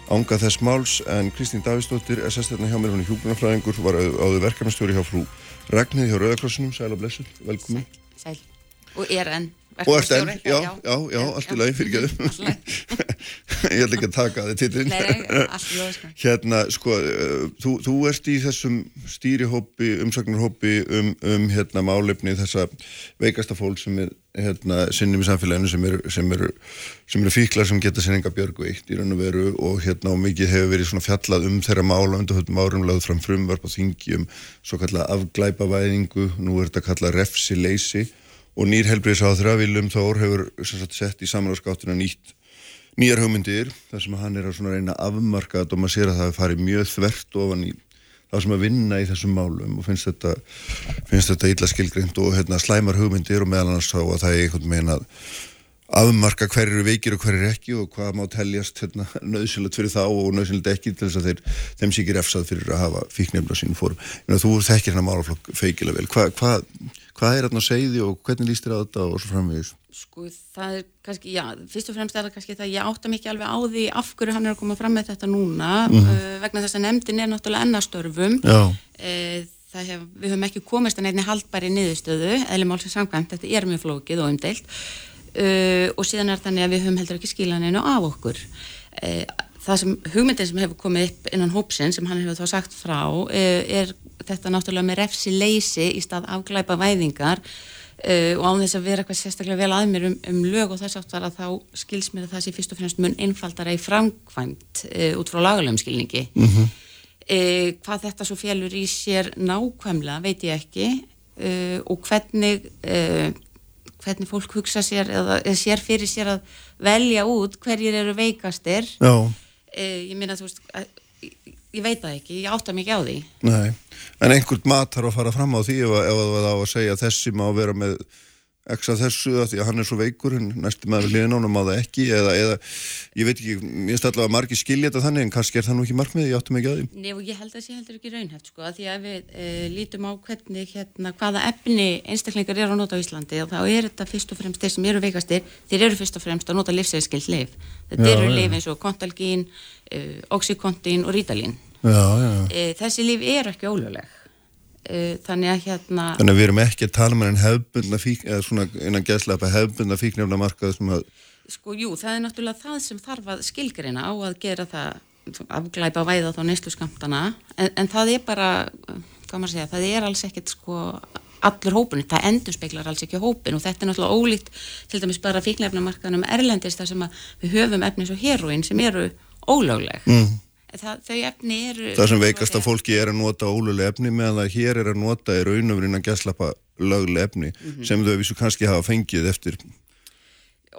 ánga þess máls en Kristín Davíðsdóttir er sest hérna hjá mér, hún er hjúgrunarfræðingur var áður verkefnastjóri hjá frú Ragnhið hjá Rauðakrossinum, sæl og blessuð, velkomin. Sæl. og er enn Og ert enn, verkefnastjóri, já, já, já, allt í lagi, fyrir Allt í lagi. Ég ætla ekki að taka þið lagi, sko. Hérna, sko, uh, þú, þú ert í þessum stýrihópi, umsagnarhópi um, um hérna málefni þessa veikasta fólk sem er hérna sinnum í samfélaginu sem eru sem eru, eru fíklar sem geta sér enga björgu eitt í raun og veru og hérna og mikið hefur verið svona fjallað um þeirra mála undir höfum árum lagð fram frumvarp á þingi um svo kalla afglæpavæðingu, nú er þetta kalla refsileysi og nýr helbriðsáþra Viljum Þór hefur sagt, sett í samráðskáttina nýtt nýjar hugmyndir þar sem hann er að reyna að afmarka þetta og maður sér að það fari mjög þvert ofan í það sem að vinna í þessum málum og finnst þetta, finnst þetta illa skilgrind og hérna, slæmar hugmyndir og meðal annars þá að það er einhvern veginn að afmarka hver eru veikir og hver eru ekki og hvað má teljast hérna, nöðsynlegt fyrir þá og nöðsynlegt ekki til þess að þeir, þeim sé ekki refsað fyrir að hafa fíknefna sínum fórum. Þú þekkir hérna málaflokk feikilega vel. Hva, hva, hvað er hérna að segði og hvernig líst þér á þetta og svo framvegis? Sko það er kannski, já, fyrst og fremst er það kannski það ég átta mikið alveg á því af hverju hann er að koma fram með þetta núna mm -hmm. uh, vegna þess að nefndin er náttúrulega ennastörfum uh, hef, við höfum ekki komist að nefni haldbæri niðurstöðu eða málsins samkvæmt, þetta er mjög flókið og umdeilt uh, og síðan er þannig að við höfum heldur ekki skilan einu af okkur það sem hugmyndin sem hefur komið upp innan hópsinn sem hann hefur þá sagt frá er þetta náttúrulega með refsi leysi í stað afglæpa væðingar Uh, og án þess að vera eitthvað sérstaklega vel að mér um, um lög og þess aftar að þá skils mér að það sé fyrst og fremst mun einfaldara í framkvæmt uh, út frá lagalegum skilningi mm -hmm. uh, hvað þetta svo félur í sér nákvæmlega veit ég ekki og hvernig hvernig fólk hugsa sér eða, eða sér fyrir sér að velja út hverjir eru veikastir. Ég minna þú veist að ég veit það ekki, ég átta mikið á því. Nei, en einhvert mat þarf að fara fram á því ef, ef það var að segja þessi má vera með ekki að þessu að því að hann er svo veikur næstum með hlýðin ánum á það ekki eða, eða ég veit ekki, ég veist allavega að margi skilja þetta þannig en kannski er það nú ekki markmið ég áttum ekki að því. Nei og ég held að það sé heldur ekki raunhæft sko að því að við e, lítum á hvernig hérna hvaða efni einstaklingar eru að nota á Íslandi og þá er þetta fyrst og fremst þeir sem eru veikastir, þeir eru fyrst og fremst að nota livsæðskild liv, þetta eru liv eins og kontalgín, e, oxykontin og rítalín e, þessi liv eru ekki ólögleg. Eh, þannig að hérna Þannig að við erum ekki að tala með um enn hefbundna fík eða svona innan geðslepa hefbundna fíknefna markað sem að Sko jú, það er náttúrulega það sem þarf að skilgreina á að gera það afglæpa væða þá neyslu skamtana en, en það er bara, hvað maður segja það er alls ekkert sko allur hópun, það endur speiklar alls ekki hópin og þetta er náttúrulega ólíkt til dæmis bara fíknefna markaðanum erlendist þar sem að við höfum efnis það, þau efni eru það sem veikast að fólki er að nota óluleg efni meðan það hér er að nota í raunöfurinn að gæslappa lögleg efni mm -hmm. sem þau vissu kannski hafa fengið eftir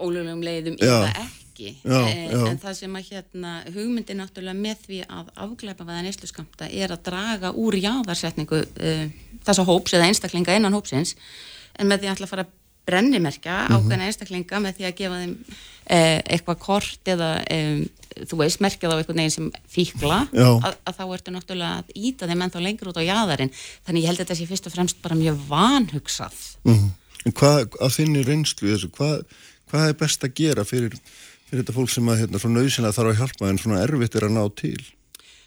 ólulegum leiðum eða ekki já, eh, já. en það sem að hérna hugmyndi náttúrulega með því að afglæpa vaða neysluskamta er að draga úr jáðarsetningu uh, þessa hóps eða einstaklinga innan hópsins en með því að fara að brennimerkja mm -hmm. ákveðna einstaklinga með því að gefa þeim eh, eitthvað kort eða um, þú veist, merkjað á einhvern veginn sem fíkla að, að þá ertu náttúrulega að íta þeim ennþá lengur út á jæðarinn þannig ég held að þetta sé fyrst og fremst bara mjög vanhugsað mm -hmm. En hvað, að þinni reynslu þessu, hvað, hvað er best að gera fyrir, fyrir þetta fólk sem að hérna, svona auðsina þarf að hjálpa en svona erfitt er að ná til?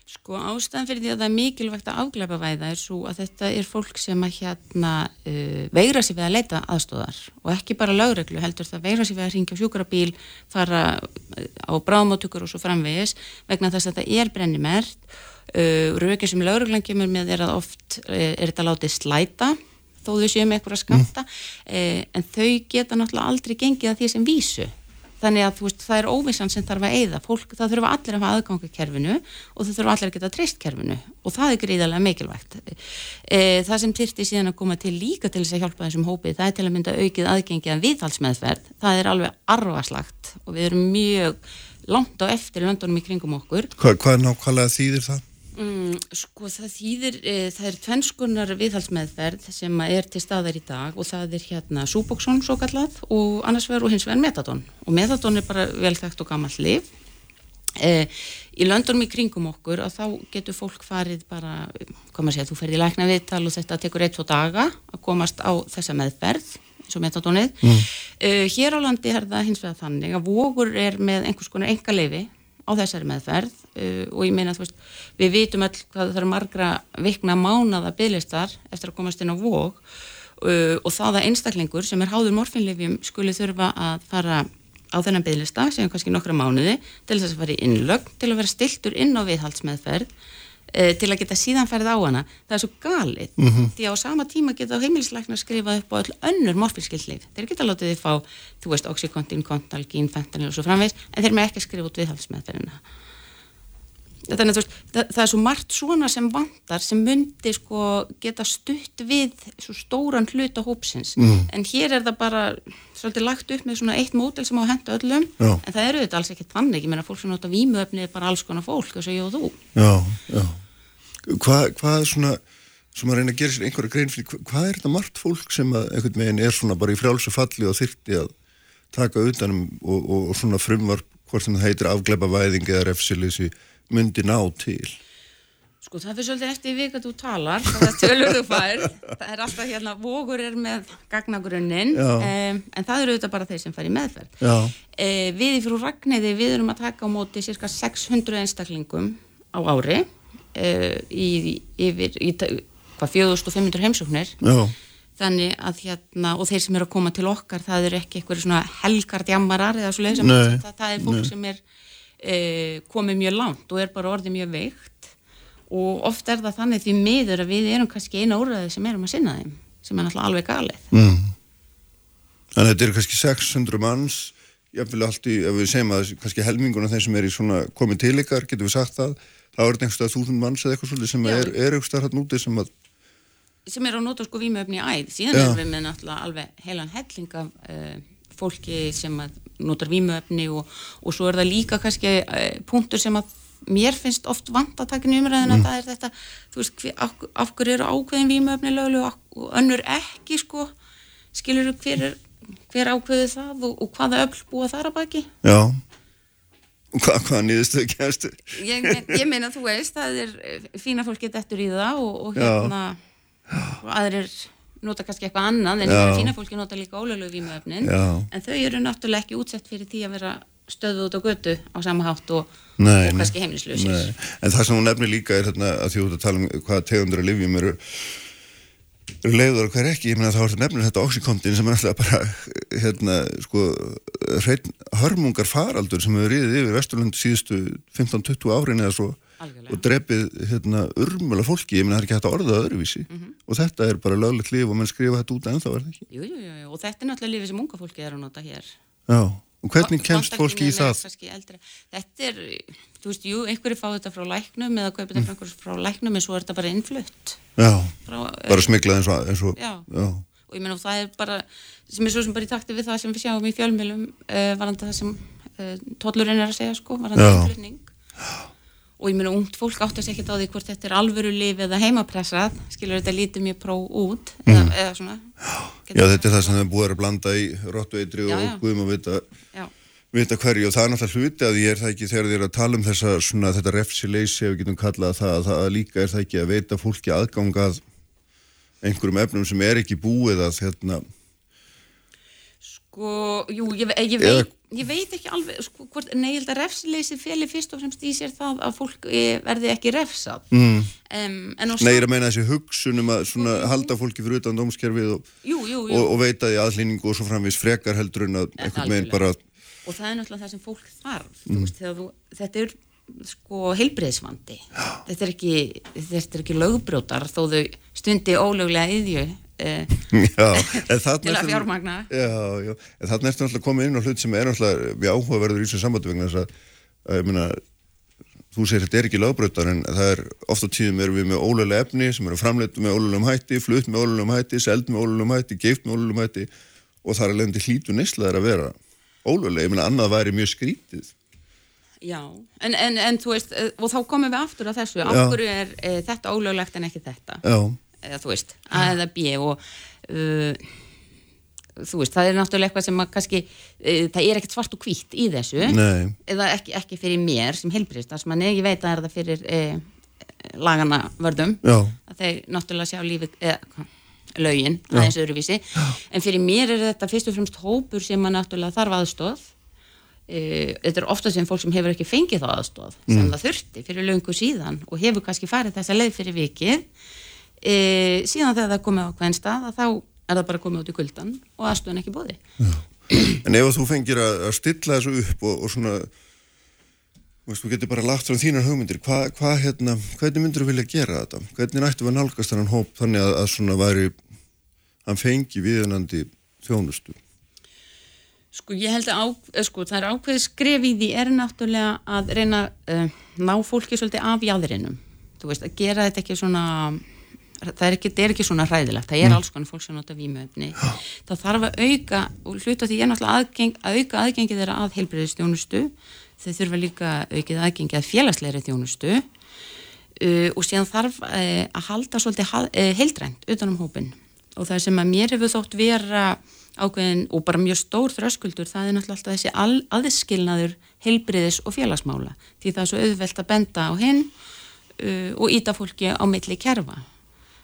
Sko ástæðan fyrir því að það er mikilvægt að afglæpa væða er svo að þetta er fólk sem að hérna uh, veira sér við að leita aðstóðar og ekki bara lögreglu heldur það veira sér við að ringja sjúkrabíl, fara uh, á bráðmóttökur og svo framvegis vegna þess að þetta er brennimert uh, rökið sem lögreglan kemur með er að oft uh, er þetta látið slæta þó þau séum eitthvað að skamta mm. en þau geta náttúrulega aldrei gengið að því sem vísu þannig að veist, það er óvissan sem þarf að eigða fólk, það þurfa allir að hafa aðgangu kerfinu og það þurfa allir að geta treyst kerfinu. Og það er gríðarlega mikilvægt. E, það sem þyrti síðan að koma til líka til þess að hjálpa þessum hópið, það er til að mynda aukið aðgengi að viðhalsmeðferð, það er alveg arvaslagt og við erum mjög langt á eftir löndunum í kringum okkur. Hva, Hvað nákvæmlega þýðir það? Mm, sko það þýðir, e, það er tvennskunar viðhalsmeðferð sem er til staðar í dag og það er hérna Súbóksson svo kallað og annars verður og hins vegar Metadon. Og Metadon er bara velþægt og gammalt liv e, í löndunum í kringum okkur að þá getur fólk farið bara, hvað maður segja, þú ferði í lækna viðtal og þetta tekur eitt, tvo daga að komast á þessa meðferð eins og Metadonið. Mm. e, hér á landi er það hins vegar þannig að vogur er með einhvers konar enga leifi á þessari meðferð uh, og ég meina þú veist, við vitum all hvað það er margra vikna mánada bygglistar eftir að komast inn á vók uh, og það að einstaklingur sem er háður morfinlifjum skuli þurfa að fara á þennan bygglista sem er kannski nokkra mánuði til þess að fara í innlögn, til að vera stiltur inn á viðhaldsmeðferð uh, til að geta síðan ferð á hana. Það er svo galið mm -hmm. því að á sama tíma geta heimilisleikna skrifað upp á öll önnur morfinskilt lif. Þeir geta látið þið fá, þú veist, oxycontin, kontalgín, fentanil og svo framvegs en þeir með ekki skrifa út viðhaldsmeðferðina þannig að veist, það, það er svo margt svona sem vantar sem myndi sko geta stutt við svo stóran hluta hópsins mm. en hér er það bara svolítið lagt upp með svona eitt mótel sem á að henda öllum já. en það eru þetta alls ekki þannig ég meina fólk sem nota výmuöfni er bara alls konar fólk þess að ég og þú Já, já Hvað hva er svona sem að reyna að gera sér einhverja grein fyrir hvað hva er þetta margt fólk sem að einhvern veginn er svona bara í frjálsu falli og þyrti að taka utanum og, og, og svona frumvarp hvort sem það heitir afgleipa væðing eða refsilisi myndi ná til? Sko það fyrir svolítið eftir við að þú talar, það tölur þú fær, það er alltaf hérna, vogur er með gagnagrunnin, um, en það eru auðvitað bara þeir sem fær í meðferð. Uh, við í frú Ragnæði, við erum að taka á móti cirka 600 einstaklingum á ári, uh, í, yfir, í, hvað, 4500 heimsóknir, Já. þannig að hérna, og þeir sem eru að koma til okkar, það eru ekki eitthvað svona helgardjamarar eða svo leiðis, það, það er fólk Nei. sem er komið mjög langt og er bara orðið mjög veikt og oft er það þannig því miður að við erum kannski eina úrraði sem erum að sinna þeim sem er náttúrulega alveg galið mm. Þannig að þetta eru kannski 600 manns jáfnvel allt í, ef við segjum að kannski helminguna þeim sem er í svona komið til ykkar, getur við sagt það þá er þetta einhverstað þúsund manns eða eitthvað svolítið sem Já. er, er einhverstað hérna úti sem að sem er á nota sko výmöfni í æð síðan Já. erum við með náttúrulega alveg heilan helling af uh, fólki sem að notar výmuöfni og, og svo er það líka kannski uh, punktur sem að mér finnst oft vant að taka nýjumræðina mm. það er þetta, þú veist, af, af hverju eru ákveðin výmuöfni löglu og önnur ekki sko, skilur þú hver, hver ákveði það og, og hvaða öll búa þar að baki? Já. Og hvað, hvaða nýðustu kæmstu ég, ég meina, þú veist, það er eh, fína fólk gett eftir í það og, og hérna og aðrir nota kannski eitthvað annað en fína fólki nota líka ólöglu vímuöfnin en þau eru náttúrulega ekki útsett fyrir því að vera stöðu út á götu á sama hátt og, nei, og kannski heimlislausir En það sem hún nefnir líka er þarna að því út að tala um hvaða tegundra livjum eru eru leiður og hver ekki, ég meina þá er þetta nefnir þetta oxykontin sem er alltaf bara hérna, sko, hrein hörmungar faraldur sem hefur riðið yfir Vesturlund síðustu 15-20 árin eða svo Algjörlega. og drefið hérna, urmula fólki, ég minna það er ekki hægt að orða öðruvísi mm -hmm. og þetta er bara löglegt líf og mann skrifa þetta út er það ekki? Jú, jú, jú, og þetta er náttúrulega lífið sem unga fólki er að nota hér Já, og hvernig kemst fólki í það? Þetta er, þú veist, jú, einhverju fá þetta frá læknum eða kaupið þetta mm. frá læknum en svo er þetta bara innflutt Já, frá, bara smiklað eins og, eins og já. já, og ég menna og það er bara sem er svo sem bara í takti við það sem við sjáum í fjölmjölum uh, eh, varandi það sem uh, eh, tóllurinn er að segja sko, varandi innflutning Já og ég meina ungt fólk áttast ekkert á því hvort þetta er alvöru lif eða heimapressað. Skilur þetta lítið mjög pró út. Mm. eða, eða svona. Já þetta er það sem það búið að blanda í róttueitri og guðum að vita, vita hverju. Og það er náttúrulega hluti að ég er það ekki þegar þið er að tala um þessa, svona, þetta refsileysi ef við getum kallað það að það líka er það ekki að veita fólki aðgangað einhverjum efnum sem er ekki búið að hérna Sko, jú, ég, ég, veit, ég veit ekki alveg, sko, hvort, nei, ég held að refsleysi feli fyrst og fremst í sér það að fólk eh, verði ekki refsað. Mm. Um, nei, ég er að meina þessi hugsunum að svona, mm. halda fólki fyrir utan dómskerfið og, og, og veita því aðlýningu og svo framvís frekar heldur en að einhvern veginn bara... Og það er náttúrulega það sem fólk þarf, mm. veist, þú, þetta er sko heilbreyðsvandi, þetta er ekki, er ekki lögbrjótar þó þau stundi ólöglega yðju já, til að fjármagna. Já, já, en þarna ertu náttúrulega komið inn á hlut sem er við áhugaverður í þessu sambandi vegna þess að, að ég minna þú segir þetta er ekki lögbrötar en það er ofta tíðum erum við með ólega efni sem eru framleitu með ólegum hætti flutt með ólegum hætti, seld með ólegum hætti geift með ólegum hætti og það er alveg hlítu neslaðir að vera ólega, ég minna annað væri mjög skrítið Já, en, en, en þú veist eh, og þá komum við aftur á þessu. Af hverju er e, þetta ólöglegt en ekki þetta? Já eða þú veist, A eða B og uh, þú veist, það er náttúrulega eitthvað sem að kannski uh, það er ekkert svart og hvít í þessu Nei. eða ekki, ekki fyrir mér sem helbrist, þar sem að ég veit að er það fyrir uh, lagana vördum Já. að þeir náttúrulega sjá lífið eða lögin, aðeins öðruvísi Já. en fyrir mér er þetta fyrst og fremst hópur sem að náttúrulega þarf aðstóð Uh, þetta er ofta sem fólk sem hefur ekki fengið þá aðstóð sem mm. það þurfti fyrir löngu síðan og hefur kannski farið þessa leið fyrir vikið e, síðan þegar það komið á hvern stað þá er það bara komið út í kuldan og aðstöðan ekki bóði. En ef þú fengir að, að stilla þessu upp og, og svona þú getur bara lagt frá þínar hugmyndir hvað hva, hérna, hvernig myndur þú vilja gera þetta? Hvernig nættu við að nálgast þennan hóp þannig að, að svona væri hann fengi viðunandi þjónustu? Sko ég held að á, eh, sko, það er ákveðið skref í því er náttúrulega að reyna uh, ná fólki svolítið af jæðrinum þú veist að gera þetta ekki svona það er ekki, er ekki svona hræðilegt. Það er mm. alls konar fólk sem nota vímöfni þá þarf að auka og hluta því ég er náttúrulega aðgeng, að auka aðgengi þeirra að heilbreyðistjónustu þau þurfa líka aukið aðgengi að félagsleiri þjónustu. Uh, og síðan þarf uh, að halda svolítið uh, heildrænt utanum hópin og það sem að mér hefur þótt vera ákveðin og bara mjög stór þröskuldur það er náttúrulega alltaf þessi aðskilnaður heilbreyðis og félagsmála. Því það er svo auðvelt að benda á hinn uh, og íta fólki á milli kerfa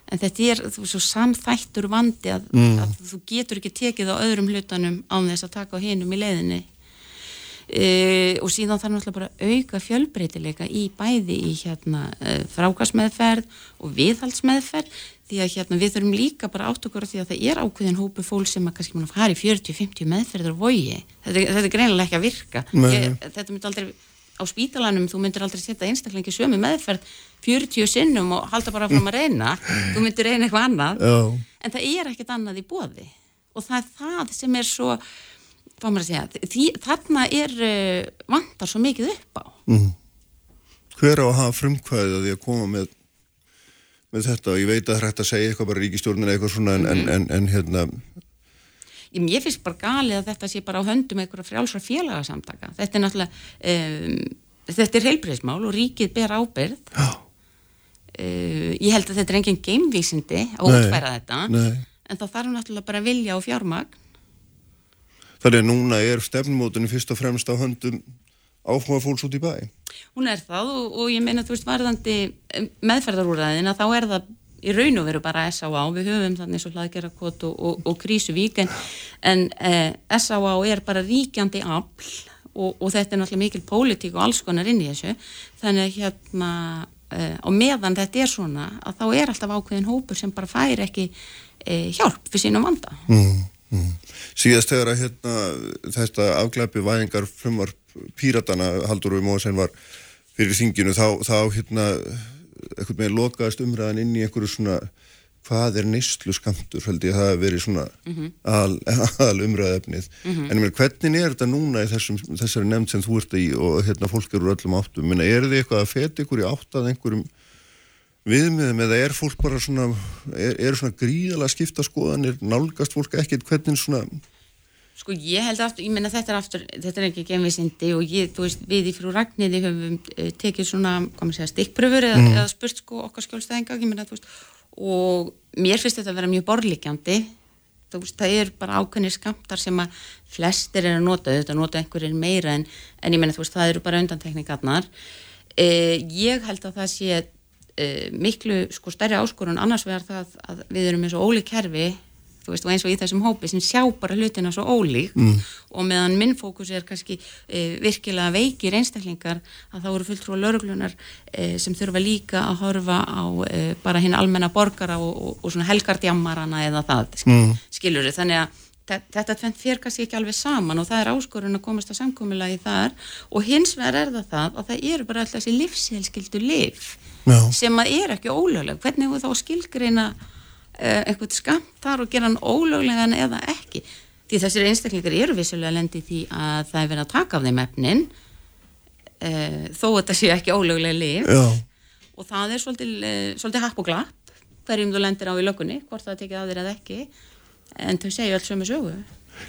en þetta er svo samþættur vandi að, mm. að þú getur ekki tekið á öðrum hlutanum án þess að taka á hinnum í leiðinni. Uh, og síðan þarf náttúrulega bara auka fjölbreytileika í bæði í hérna uh, frákastmeðferð og viðhaldsmeðferð því að hérna við þurfum líka bara átt okkur því að það er ákveðin hópu fólk sem að kannski mann fari 40-50 meðferður og vogi. Þetta, þetta er greinilega ekki að virka. Ég, þetta myndir aldrei á spítalanum þú myndir aldrei setja einstaklega sömu meðferð 40 sinnum og halda bara fram að reyna þú myndir reyna eitthvað annað Já. en það er ekkert annað í bóði og það er það sem er svo hvað maður að segja, því, þarna er uh, vantar svo mikið upp á mm. Hver á að hafa frumkvæðið að því að koma með með þetta og ég veit að það er hægt að segja eitthvað bara ríkistjórnina eitthvað svona en, mm. en, en, en hérna Ég, finnst bara galið að þetta sé bara á höndum eitthvað frjálsra félagsamtaka þetta er náttúrulega um, þetta er heilbreyðsmál og ríkið ber ábyrð uh, ég held að þetta er enginn geimvísindi að útfæra þetta nei. en þá þarf náttúrulega bara vilja og fjármagn Þannig að núna er stefnumótunni fyrst og fremst á höndum áhuga fólks út í bæ. Hún er það og, og ég meina þú veist varðandi eh, meðferðarúræðina þá er það í raun og veru bara S.A.A. Við höfum þannig svo hlaðgerakot og, og, og krísuvík en, en eh, S.A.A. er bara ríkjandi afl og þetta er náttúrulega mikil pólitík og alls konar inn í þessu. Þannig að hérna eh, og meðan þetta er svona að þá er alltaf ákveðin hópur sem bara fær ekki eh, hjálp fyrir sínum vanda. Mm. Mm. Síðast þegar að hérna, þetta afglæpi væðingar frumvar píratana haldur og sen var fyrir þinginu þá, þá hérna eitthvað með lokaðast umræðan inn í einhverju svona hvað er neyslu skamtur held ég að það hefur verið svona mm -hmm. al, al umræðefnið mm -hmm. en meina hvernig er þetta núna í þessum, þessari nefnd sem þú ert í og hérna fólk eru öllum áttum, er þið eitthvað að feta ykkur í áttað einhverjum viðmiðum eða er fólk bara svona er, er svona gríðalega skipta skoðanir nálgast fólk ekkert hvernig svona Sko ég held aftur, ég menna þetta er aftur þetta er ekki genvisindi og ég, þú veist við í frú Ragnhiði höfum uh, tekið svona, hvað maður segja, stikkpröfur eða, mm. eða spurt sko okkar skjólstæðinga menna, veist, og mér finnst þetta að vera mjög borlíkjandi þú veist, það er bara ákveðnir skamtar sem að flestir er að nota, þetta nota einhverjir meira en, en ég menna þú veist, það eru bara undantekningarnar uh, ég held að það sé uh, miklu sko stærri áskorun annars vegar það að við erum eins og ólík kerfi þú veist og eins og í þessum hópi sem sjá bara hlutina svo ólík mm. og meðan minn fókus er kannski uh, virkilega veikir einstaklingar að þá eru fulltrú löglunar uh, sem þurfa líka að horfa á bara hinn almenna borgara og, og, og svona helgardjammarana eða það mm. skilur þið þannig að þetta tvent fyrir kannski ekki alveg saman og það er áskorun að komast að samkomila í þar og hins vegar er það það að það eru bara alltaf þessi livshelskildu liv Já. sem að er ekki ólögleg hvernig þú þá skilgreina eitthvað skamt þar og gera hann ólöglegan eða ekki. Því þessir einstaklingar eru vissulega lendið því að það er verið að taka af þeim efnin uh, þó að þetta sé ekki ólögleg liv Já. og það er svolítið, uh, svolítið happ og glapp hverjum þú lendir á í lögunni hvort það tekið af þér eða ekki en þau segju um þessu sögu.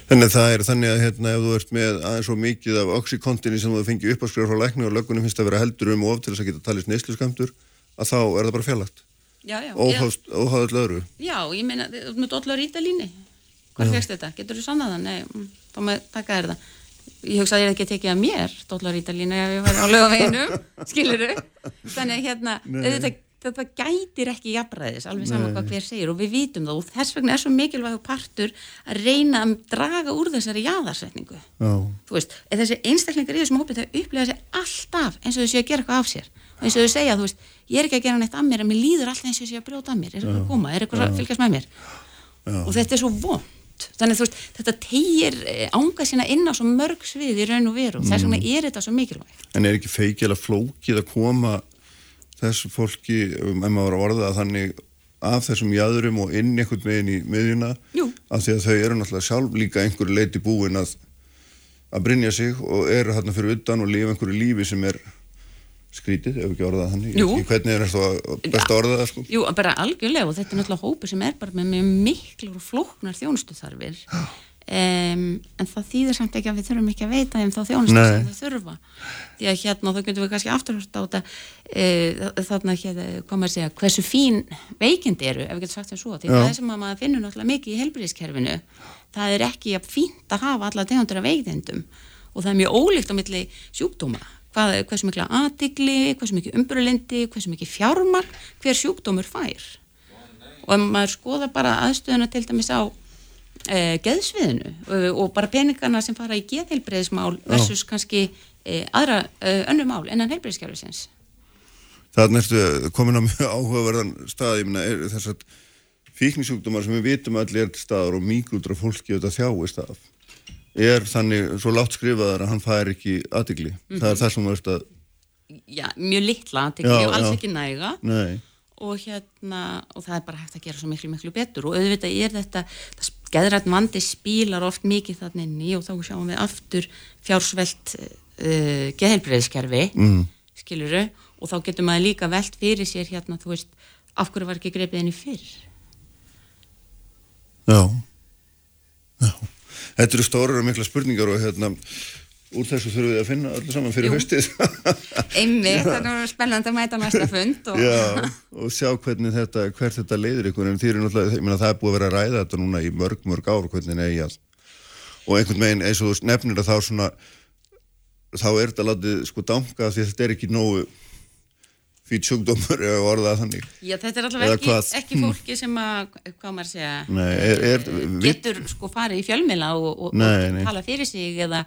Þannig að það er þannig að hérna ef þú ert með aðeins svo mikið af oxykontinni sem þú fengið upp á skrifa frá læknu og lögunum finnst að vera heldur um of til þess að geta talist neyslu skamtur að þá er það bara fjarlagt óháðall öðru. Já, ég meina, þú með dollur ítalíni hvað fegst þetta? Getur þú sannaðan? Nei, mm, þá með taka þér það. Ég hugsa að ég er ekki að tekið að mér dollur ítalíni ef ég var á lögaveginum skilur þau? Þannig hérna, þetta, þetta gætir ekki jafnræðis, alveg saman hvað hver segir og við vitum það og þess vegna er svo mikilvæg partur að reyna að draga úr þessari jáðarsetningu þú veist, þessi einstaklingar í þessum hópi þau upplega sér alltaf eins og þau séu að gera eitthvað af sér eins og þau segja, þú veist, ég er ekki að gera neitt að mér en mér líður alltaf eins og ég sé að brjóta að mér. Er eitthvað að koma, er eitthvað að fylgjast með mér? Og þetta er svo vond þannig þú veist, þetta tegir ánga sína inn á svo mörg svið í raun og veru. Og þess vegna er þetta svo mikilvægt. En er ekki feikil að flókið að koma þessu fólki, ef maður var að orða þannig af þessum jæðurum og inn einhvern veginn í miðjuna? Jú. af því að þau eru náttúrulega sjálf líka einhverju leiti búin að að brinja sig og eru hérna fyrir utan og lifa einhverju lífi sem er skrítið, ef ekki orðað þannig? Jú. Hvernig er þetta best að orða það sko? Jú, bara algjörlega og þetta er náttúrulega hópu sem er bara með og flóknar þjónustuþarfir. Um, en það þýðir samt ekki að við þurfum ekki að veita þeim þá þjónustu sem þau þurfa. Því að hérna þá getum við kannski afturhört á þetta e, þarna hérna koma að segja hversu fín veikindi eru ef við getum sagt sem svo, því Já. það sem að maður finnur náttúrulega mikið í helbriðiskerfinu það er ekki fínt að hafa alla tegundur af veikindum. Og það er mjög ólíkt á milli sjúkdóma hvað, hversu mikla aðtigli, hversu mikið umbrulindi hversu mikið fjármar hver sjúkdómur fær? Og maður skoða bara aðstöðuna til dæmis á e, geðsviðinu e, og bara peningana sem fara í geðheilbreyðismál versus kannski e, aðra e, önnur mál innan heilbreyðiskerfisins Það er komin á mjög áhugaverðan stað, ég er þess að fíknisjúkdómar sem við vitum allir er til staðar og mýgrútur af fólki auðvitað þjáist af er þannig svo látt skrifaðar að hann fær ekki aðtigli. Það er það sem veist að, Já, mjög litla aðtigli Já, og alls já. ekki næga. Nei, og hérna, og það er bara hægt að gera svo miklu, miklu betur. Og auðvitað er þetta geðrætt vandi spílar oft mikið þannig inn í og þá sjáum við aftur fjársvelt uh, geðheilbreyðiskerfi mm, skiluru, og þá getur maður líka velt fyrir sér hérna, þú veist, af hverju var ekki greipið í fyrr? Já, já. Þetta eru stórar og mikla spurningar og hérna, úr þessu þurfum við að finna öllu saman fyrir Jú. haustið. Einmitt, þannig að spennandi að mæta næsta fund og... Já, og sjá hvernig þetta, hvert þetta leiðir ykkur, en því er náttúrulega, það er búið að vera að ræða þetta núna í mörg, mörg ár, hvernig eigi að, og einhvern veginn eins og þú nefnir að þá svona, þá er þetta látið sko danga því þetta er ekki nógu fýt sjúkdómur eða orðað þannig. Já, þetta er allavega ekki, ekki fólki sem að, hvað maður segja, Nei, er, er, við, getur sko farið í fjölmila og, og, Nei, og nei. tala fyrir sig eða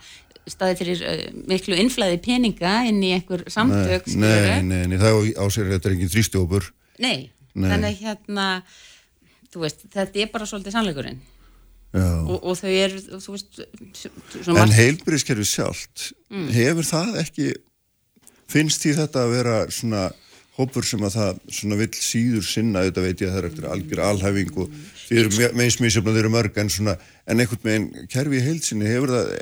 staði fyrir uh, miklu innflæði peninga inn í einhver samtök, nei, nei, það á sér þetta er engin þrýstjópur. Nei, þannig hérna, þú veist, þetta er bara svolítið sannleikurinn og, og þau þú veist, En margt- heilbyrðiskerfi sjálft, Mm. hefur það ekki, finnst því þetta að vera svona hópur sem að það svona vill síður sinna, auðvitað veit ég að það er eftir algjör alhæfing og því eru meins mísjöfna, þau eru mörg en svona, en einhvern veginn kerfi í heilsinni hefur það,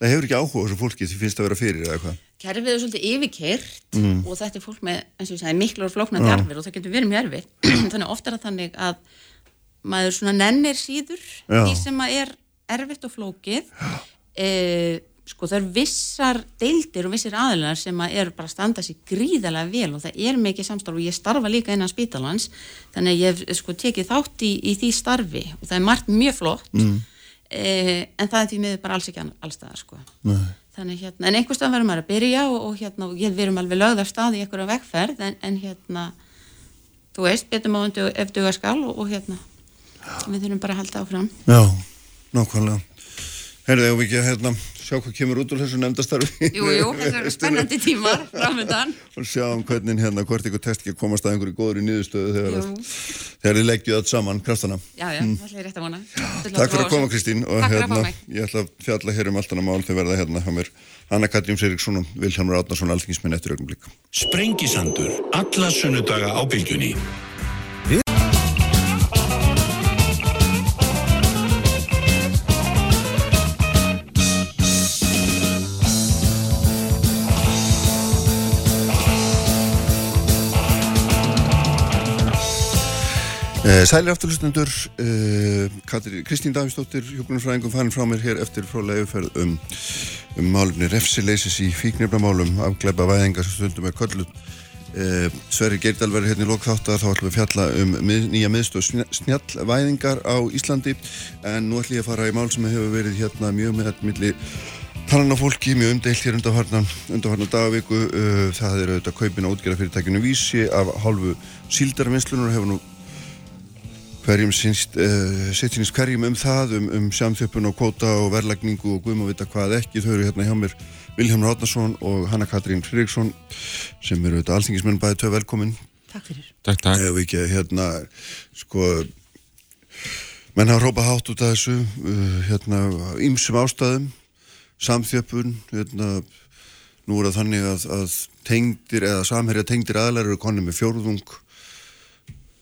það hefur ekki áhuga þessu fólki því finnst það að vera fyrir eða hvað. kerfið er svolítið yfirkert og þetta er fólk með, eins og ég sagði, miklu og flóknandi Já. arfir og það getur verið mjög erfitt þannig ofta er það þannig að maður svona nennir síður Já. því sem að er erfitt og flókið e, sko það er vissar deildir og vissir aðilar sem að er bara standa sér gríðarlega vel og það er mikið samstarf og ég starfa líka innan spítalans þannig að ég hef sko tekið þátt í, í því starfi og það er margt mjög flott mm. en það er því miður bara alls ekki ann- alls staðar sko Nei. þannig hérna, en einhvers stað verður maður að byrja og, og hérna, og við erum alveg lögð af stað í einhverja vegferð en, en hérna þú veist, betur maður ef duga skal og, og hérna við þurfum bara að halda áfram Já, nákvæmlega. Herðu, ef við ekki að hérna, sjá hvað kemur út úr þessu nefndastarfi. Jú, jú, þetta eru spennandi tímar framöndan og sjáum hvernig hérna, hvort ykkur test ekki að komast að einhverju góður í niðurstöðu þegar, þegar þið leggju öll saman kraftana. Já, já, það er rétt að vona Takk fyrir að koma. Kristín og Takk fyrir að hérna, fá mig ég ætla að fjalla hér um allt annað mál þegar verða hérna hjá mér Anna Katrín Seyriksson og Vilhelmur Átnarsson alþingisminn eftir augnumlík. Sprengisandur, Sælir afturlustendur, eh, Kristín Davísdóttir, hjókunarfræðingum fann frá mér hér eftir frálega yfirferð um, um málumni refsileysis í fíknirnamálum, afgleipa væðingar sem stundum er kölluð. Eh, Sverri Geirdal verður hérna í lokþáttar, þá ætlum við að fjalla um nýja miðstöð snjallvæðingar á Íslandi, en nú ætlum ég að fara í mál sem hefur verið hérna mjög með þetta milli talan á fólki, mjög umdeilt hér undarfarnan dagavíku, það er auðvitað kaupin á útgerða fyrirtækinu Vísi af hálfu síldarvinnslunar hefur nú hverjum sínst, uh, hverjum um það, um, um samþjöppun og kvóta og verðlagningu og guðum að vita hvað ekki. Þau eru hérna hjá mér Vilhelm Ráðnarsson og Hanna Katrín Friðriksson sem eru auðvitað alþingismenn bæði tvei velkomin. Takk fyrir Takk, takk. Ef ekki hérna, sko, menn hafa rópað hátt út af þessu uh, hérna, ímsum ástæðum samþjöppun hérna, nú er það þannig að, að tengdir eða samherja tengdir aðlæri eru konið með fjórðung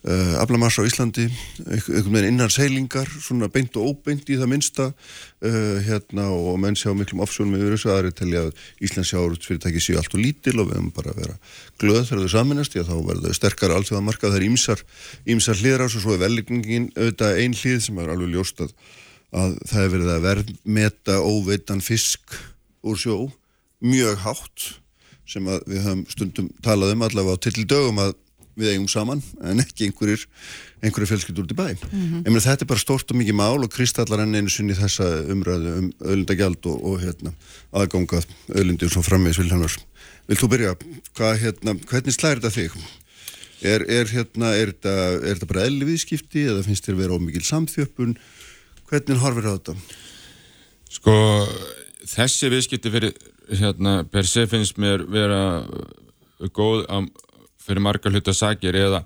uh, aflamassa á Íslandi einhvern veginn innan seilingar svona beint og óbeint í það minsta uh, hérna og menn sjá miklum ofsjónum yfir þessu aðri telja að Íslands sjáurútsfyrirtæki séu allt og lítil og við höfum bara að vera glöð þegar þau saminast því að þá verður sterkar allþjóða markað það er ímsar, ímsar hlýðrás og svo er velligningin auðvitað ein hlýð sem er alveg ljóst að, að það er verið að verðmeta óveitan fisk úr sjó mjög hátt sem við höfum stundum talað um allavega á að við eigum saman en ekki einhverjir, einhverjir fjölskyldur út í bæ mm -hmm. en þetta er bara stort og mikið mál og kristallar enn einu sinni þessa umræðu um öðlindagjald og, og hérna, aðgangað öðlindi og svo frammeðis Vilhelmars Vilt þú byrja? Hvað, hérna, hvernig slæðir þetta þig? Er, er, hérna, er, þetta, er þetta bara elli viðskipti eða finnst þér vera ómikið samþjöppun? Hvernig horfir þetta? Sko, þessi viðskipti fyrir, hérna, per se finnst mér vera góð að fyrir margar hluta sagir eða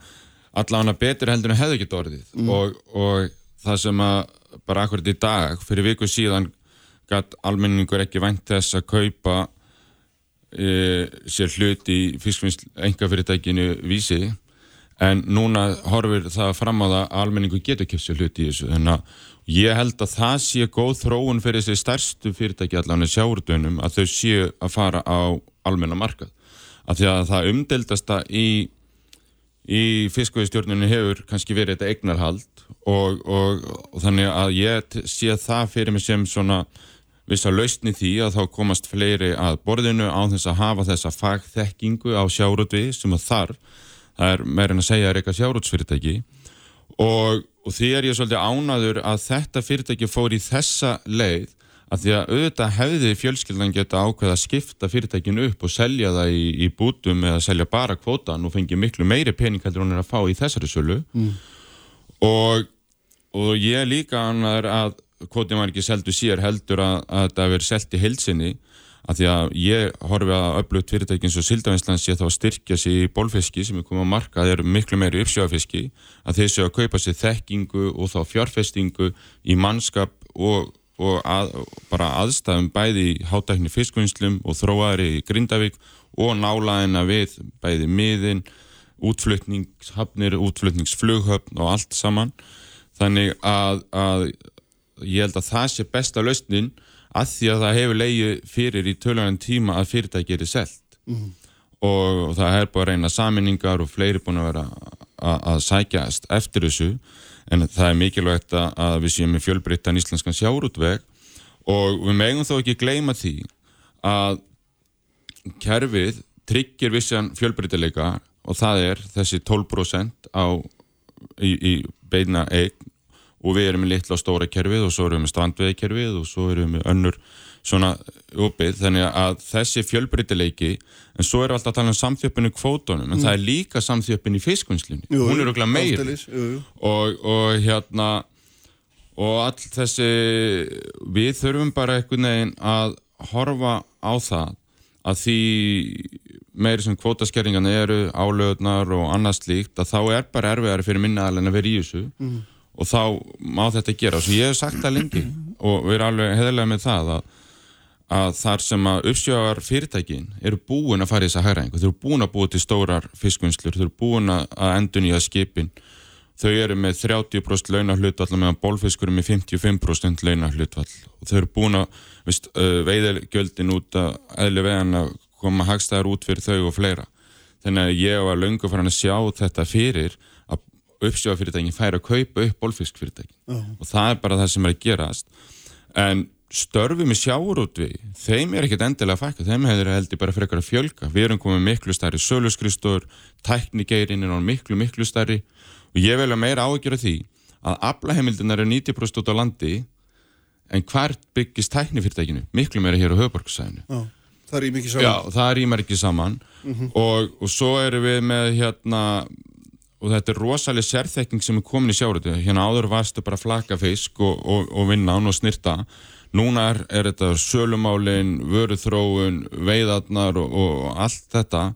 allavega betur heldur en hefði ekki orðið. Mm. og, og það sem að bara akkurat í dag, fyrir viku síðan gætt almenningur ekki vænt þess að kaupa e, sér hlut í fiskfinnst engafyrirtækinu vísi. En núna horfir það fram á það að almenningu getur kemst sér hlut í þessu. Þannig að ég held að það sé góð þróun fyrir þessi stærstu fyrirtæki allavega sjáurdunum að þau séu að fara á almenna markað af því að það umdeldasta í, í fiskveiðstjórnunni hefur kannski verið þetta eignarhald og, og, og þannig að ég sé það fyrir mig sem svona viss að lausni því að þá komast fleiri að borðinu á þess að hafa þessa fagþekkingu á sjárútvi sem að þarf, það er meirinn að segja er eitthvað sjárútsfyrirtæki og, og því er ég svolítið ánaður að þetta fyrirtæki fór í þessa leið að því að auðvitað hefði fjölskyldan geta ákveða að skipta fyrirtækinu upp og selja það í, í bútum eða selja bara kvótan og fengi miklu meiri pening heldur hún er að fá í þessari sölu. Mm. og, og ég líka annar að kvótin var ekki seldu sér heldur að, að það verið selgt í heilsinni að því að ég horfi að öflugt fyrirtækinn svo Sildavinslands sé þá að styrkja sér í bólfiski sem er komið á marka, það eru miklu meiri uppsjáfiski að þeir séu að kaupa sér þekkingu og þá fjárfestingu í mannskap og og að, bara aðstæðum bæði í hátækni fiskvinnslum og þróaðri í Grindavík og nálaðina við bæði miðin, útflutningshafnir, útflutningsflughöfn og allt saman. Þannig að, að ég held að það sé besta lausnin að því að það hefur leiði fyrir í tölugan tíma að fyrirtæki er selt mm -hmm. og, og það er búin að reyna saminningar og fleiri búin að vera að sækjast eftir þessu en það er mikilvægt að við séum með fjölbreyttan íslenskan sjárútveg og við megum þó ekki gleyma því að kerfið tryggir vissan fjölbreytileika og það er þessi 12% á, í, í beina eign. Og við erum með litla og stóra kerfið og svo erum við með strandveðikerfið og svo erum við með önnur svona uppið þannig að þessi fjölbreytileiki en svo við alltaf að tala um samþjöppinu kvótonum en mm. það er líka samþjöppinu í fiskvinnslunni. Hún er okkur meir og, og hérna og all þessi við þurfum bara einhvern veginn að horfa á það að því meiri sem kvótaskerringan eru álöðnar og annað slíkt að þá er bara erfiðari fyrir minnaðalinn að vera í þessu. Mm. og þá má þetta gera. Og ég hef sagt það lengi og við erum alveg heðilega með það að að þar sem að uppsjögar fyrirtækin eru búin að fara í þessa hægræðingu, þau eru búin að búa til stórar fiskvinnslur, þau eru búin að endun í að skipin, þau eru með 30% launahlutvall meðan bólfiskur eru með 55% launahlutvall og þau eru búin að veiðelgjöldin út að eðli vegan að koma hagstæðar út fyrir þau og fleira. Þannig að ég var löngu farin að sjá þetta fyrir að uppsjögar fyrirtækin færi að kaupa upp bólfiskfyrirtækin uh -huh. og það er bara það sem er að gerast en störfum í sjáurútvi, þeim er ekkert endilega fækka, þeim hefur heldur bara frekar að fjölga. Við erum komið miklu starri söluskristur, tæknigeirin er miklu, miklu starri og ég vil að meira áhugjur af því að aflaheimildunar er 90% út á landi en hvert byggist tæknifyrirtækinu? Miklu meira hér á höfuborgsæðinu. Það rýmar ekki saman. Já, það rýmar ekki saman mm -hmm. og, og svo erum við með hérna og þetta er rosalega sérþekking sem er komin í sjáurúti. Hérna áður varstu bara flaka fisk og, og, og vinna án og snirta Núna er, er þetta sölumálin, vöruþróun, veiðarnar og, og allt þetta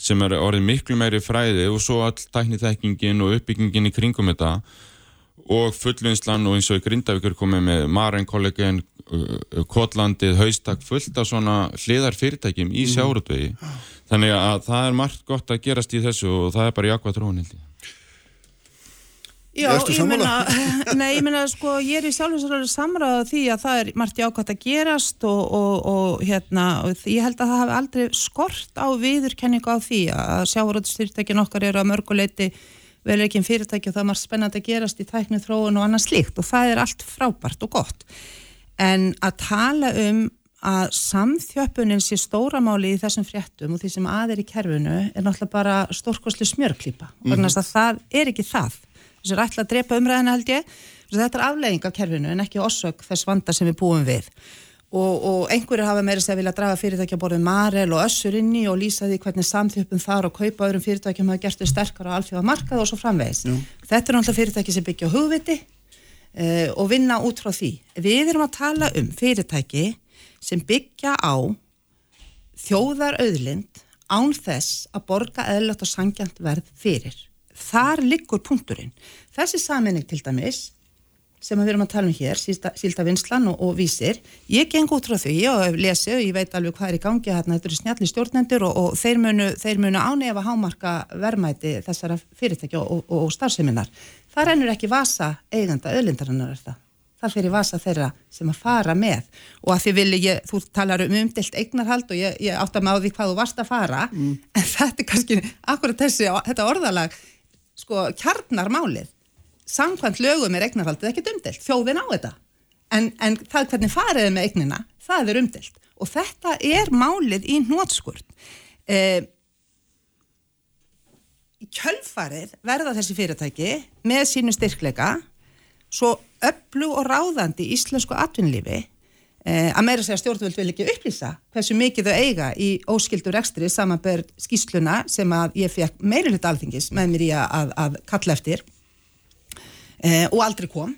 sem er orðið miklu meiri fræði og svo all tækniþekkingin og uppbyggingin í kringum þetta og fullvinnslan og eins og í Grindavíkur komið með Maren kollegin, Kotlandið, Haustak, fullt af svona hliðar fyrirtækjum í Mhm. sjárutvegi. Þannig að það er margt gott að gerast í þessu og það er bara held ég. Já, ég meina, nei, ég meina, sko, ég er í sjálfsvæðslega samræða því að það er margt jákvæmt að gerast og, og, og hérna, og ég held að það hafi aldrei skort á viðurkenningu á því að sjávaröldstyrtækin okkar eru að mörguleiti vel ekki fyrirtæki og það er margt spennandi að gerast í tækni þróun og annað slíkt og það er allt frábært og gott. En að tala um að samþjöppunin sé stóramáli í þessum fréttum og því sem aðeir í kerfinu er náttúrulega bara stórkoslu smjörklípa. Mm -hmm. að það er ekki það. Þessu er ætla að drepa umræðina held ég. Þetta er aflegging af kerfinu en ekki orsök þess vanda sem við búum við. Og, og einhverju hafa meira sér vilja draga fyrirtækja borðið Marel og Össur inni og lýsa því hvernig samþjöppun þar og kaupa öðrum fyrirtækjum hafa gert þau sterkar á alþjóða markað og svo framvegis. Jú. Þetta er náttúrulega fyrirtæki sem byggja hugviti uh, og vinna út frá því. Við erum að tala um fyrirtæki sem byggja á þjóðar auðlind án þess að borga eðlögt og sangjant verð fyrir. Þar liggur punkturinn. Þessi saminning til dæmis sem við erum að tala um hér, sílda vinslan og, og vísir, ég geng út frá því og hef lesið og ég veit alveg hvað er í gangi hérna, þetta eru snjalli stjórnendur og, og þeir munu, munu ánefa hámarka verðmæti þessara fyrirtækja og, og starfseminar. Það rennur ekki vasa eiganda öðlindarinnar er það. Fyrir vasa þeirra sem að fara með og að því vilja ég, þú talar um umdilt eignarhald og ég, ég átta mig á því hvað þú varst að fara mm. en þetta er kannski akkurat þessi, þetta orðalag sko kjarnarmálið samkvæmt lögum er eignarhaldið ekkert umdilt þjóðin á þetta. En, en það hvernig fariði með eignina það er umdilt og þetta er málið í hnótskurt eh, kjölfarið verða þessi fyrirtæki með sínu styrkleika svo öllu og ráðandi íslensku atvinnlífi að meira segja stjórnvöld vil ekki upplýsa hversu mikið þau eiga í óskildur ekstri samanberð skýsluna sem að ég fekk meiri hlut alþingis með mér í að, að kalla eftir. Eh, og aldrei kom.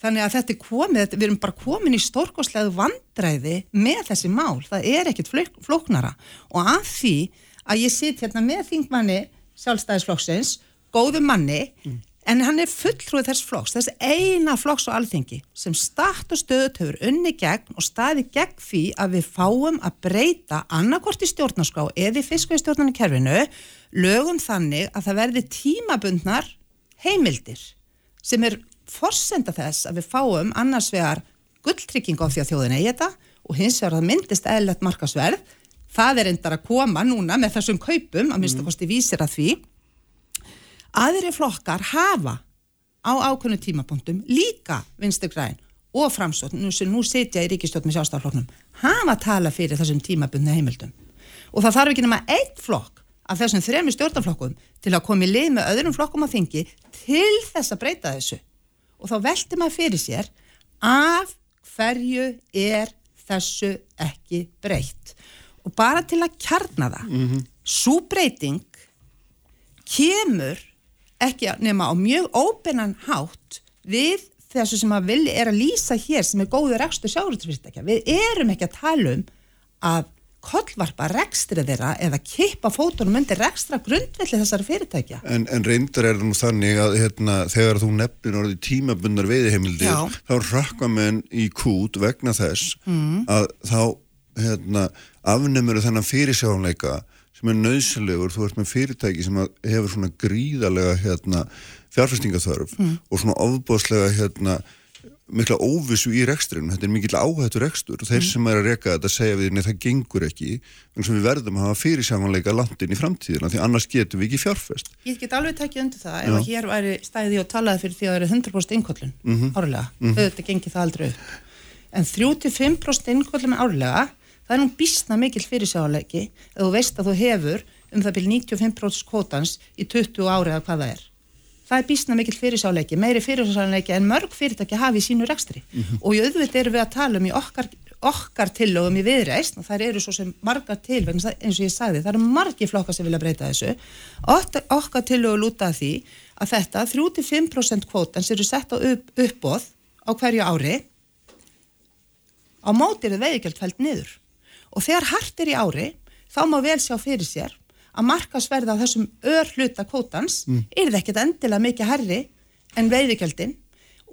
Þannig að þetta er komið við erum bara komin í stórkoslega vandræði með þessi mál, það er ekkit flóknara. Og að því að ég sitt hérna með þingmanni sjálfstæðisflokksins, góðu manni mm. En hann er fulltrúið þess flokks þess eina flokks og alþengi sem start og stöðut hefur unni gegn og staði gegn því að við fáum að breyta annarkort í stjórnarská eða í fiskveistjórnarni kerfinu lögum þannig að það verði tímabundnar heimildir sem er forsenda þess að við fáum annars vegar gulltrygging á því að þjóðin eigi þetta og hins vegar að myndist eðlert markasverð það er endar að koma núna með þessum kaupum að minnst að kosti vísir að því aðri flokkar hafa á ákveðnu tímapunktum líka vinstur græn og framsókn sem nú setja í ríkistjótt með sjálfstafloknum hafa tala fyrir þessum tímabundna heimildum. Og það þarf ekki nema eitt flokk af þessum þremi stjórnaflokkum til að koma í lið með öðrum flokkum á þingi til þess að breyta þessu. Og þá velti maður fyrir sér af hverju er þessu ekki breytt? Og bara til að kjarna það mm -hmm. svo breyting kemur ekki nema á mjög ópennan hátt við þessu sem að vilja er að lýsa hér sem er góður rekstur sjáurutfyrirtækja við erum ekki að tala um að kollvarpa rekstrið þeirra eða kippa fótunum undir rekstra grundvelli þessari fyrirtækja. En, en reyndar er það nú þannig að hérna, þegar þú nefnir orðið tímabundar veiðiheimildir þá rakka menn í kút vegna þess mm. að þá hérna, afnemur þennan fyrirsjáleika sem er nöðsalegur, þú ert með fyrirtæki sem hefur svona gríðalega hérna, fjárfestingathörf mm. og svona ofbóðslega hérna mikla óvissu í rekstrinu, þetta er mikill áhættur rekstur og þeir sem er að reka þetta segja við að það gengur ekki, en sem við verðum að hafa fyrirsjámanleika landin í framtíðina því annars getum við ekki fjárfest. Ég get alveg tekið undir það, ef að hér væri stæði og talaði fyrir því að það eru 100% innkollun mm -hmm. árlega, mm -hmm. auðvitað gengir það aldrei upp en 35% innkollun árlega, það er nú bísna mikill fyrirsjámanleiki ef þú veist að þú hefur um það byrj 95% kvotans í 20 ári eða hvað það er. Það er bísna mikill fyrirsáleiki, meiri fyrirsáleiki en mörg fyrirtæki hafi í sínu rekstri. Mm -hmm. og í auðvitað eru við að tala um í okkar, okkar tillögum í viðreist og það eru svo sem margar til, eins og ég sagði, það eru margi flokkar sem vilja breyta þessu. Okkar, okkar tillögu lúta því að þetta 35% kvótans eru sett á upp, uppbóð á hverju ári. Á mótir er veiðgjald fælt niður og þegar hart er í ári þá má vel sjá fyrir sér að markasverða á þessum ör hluta kvótans mm. er það ekkert endilega mikið herri en veiðigjöldin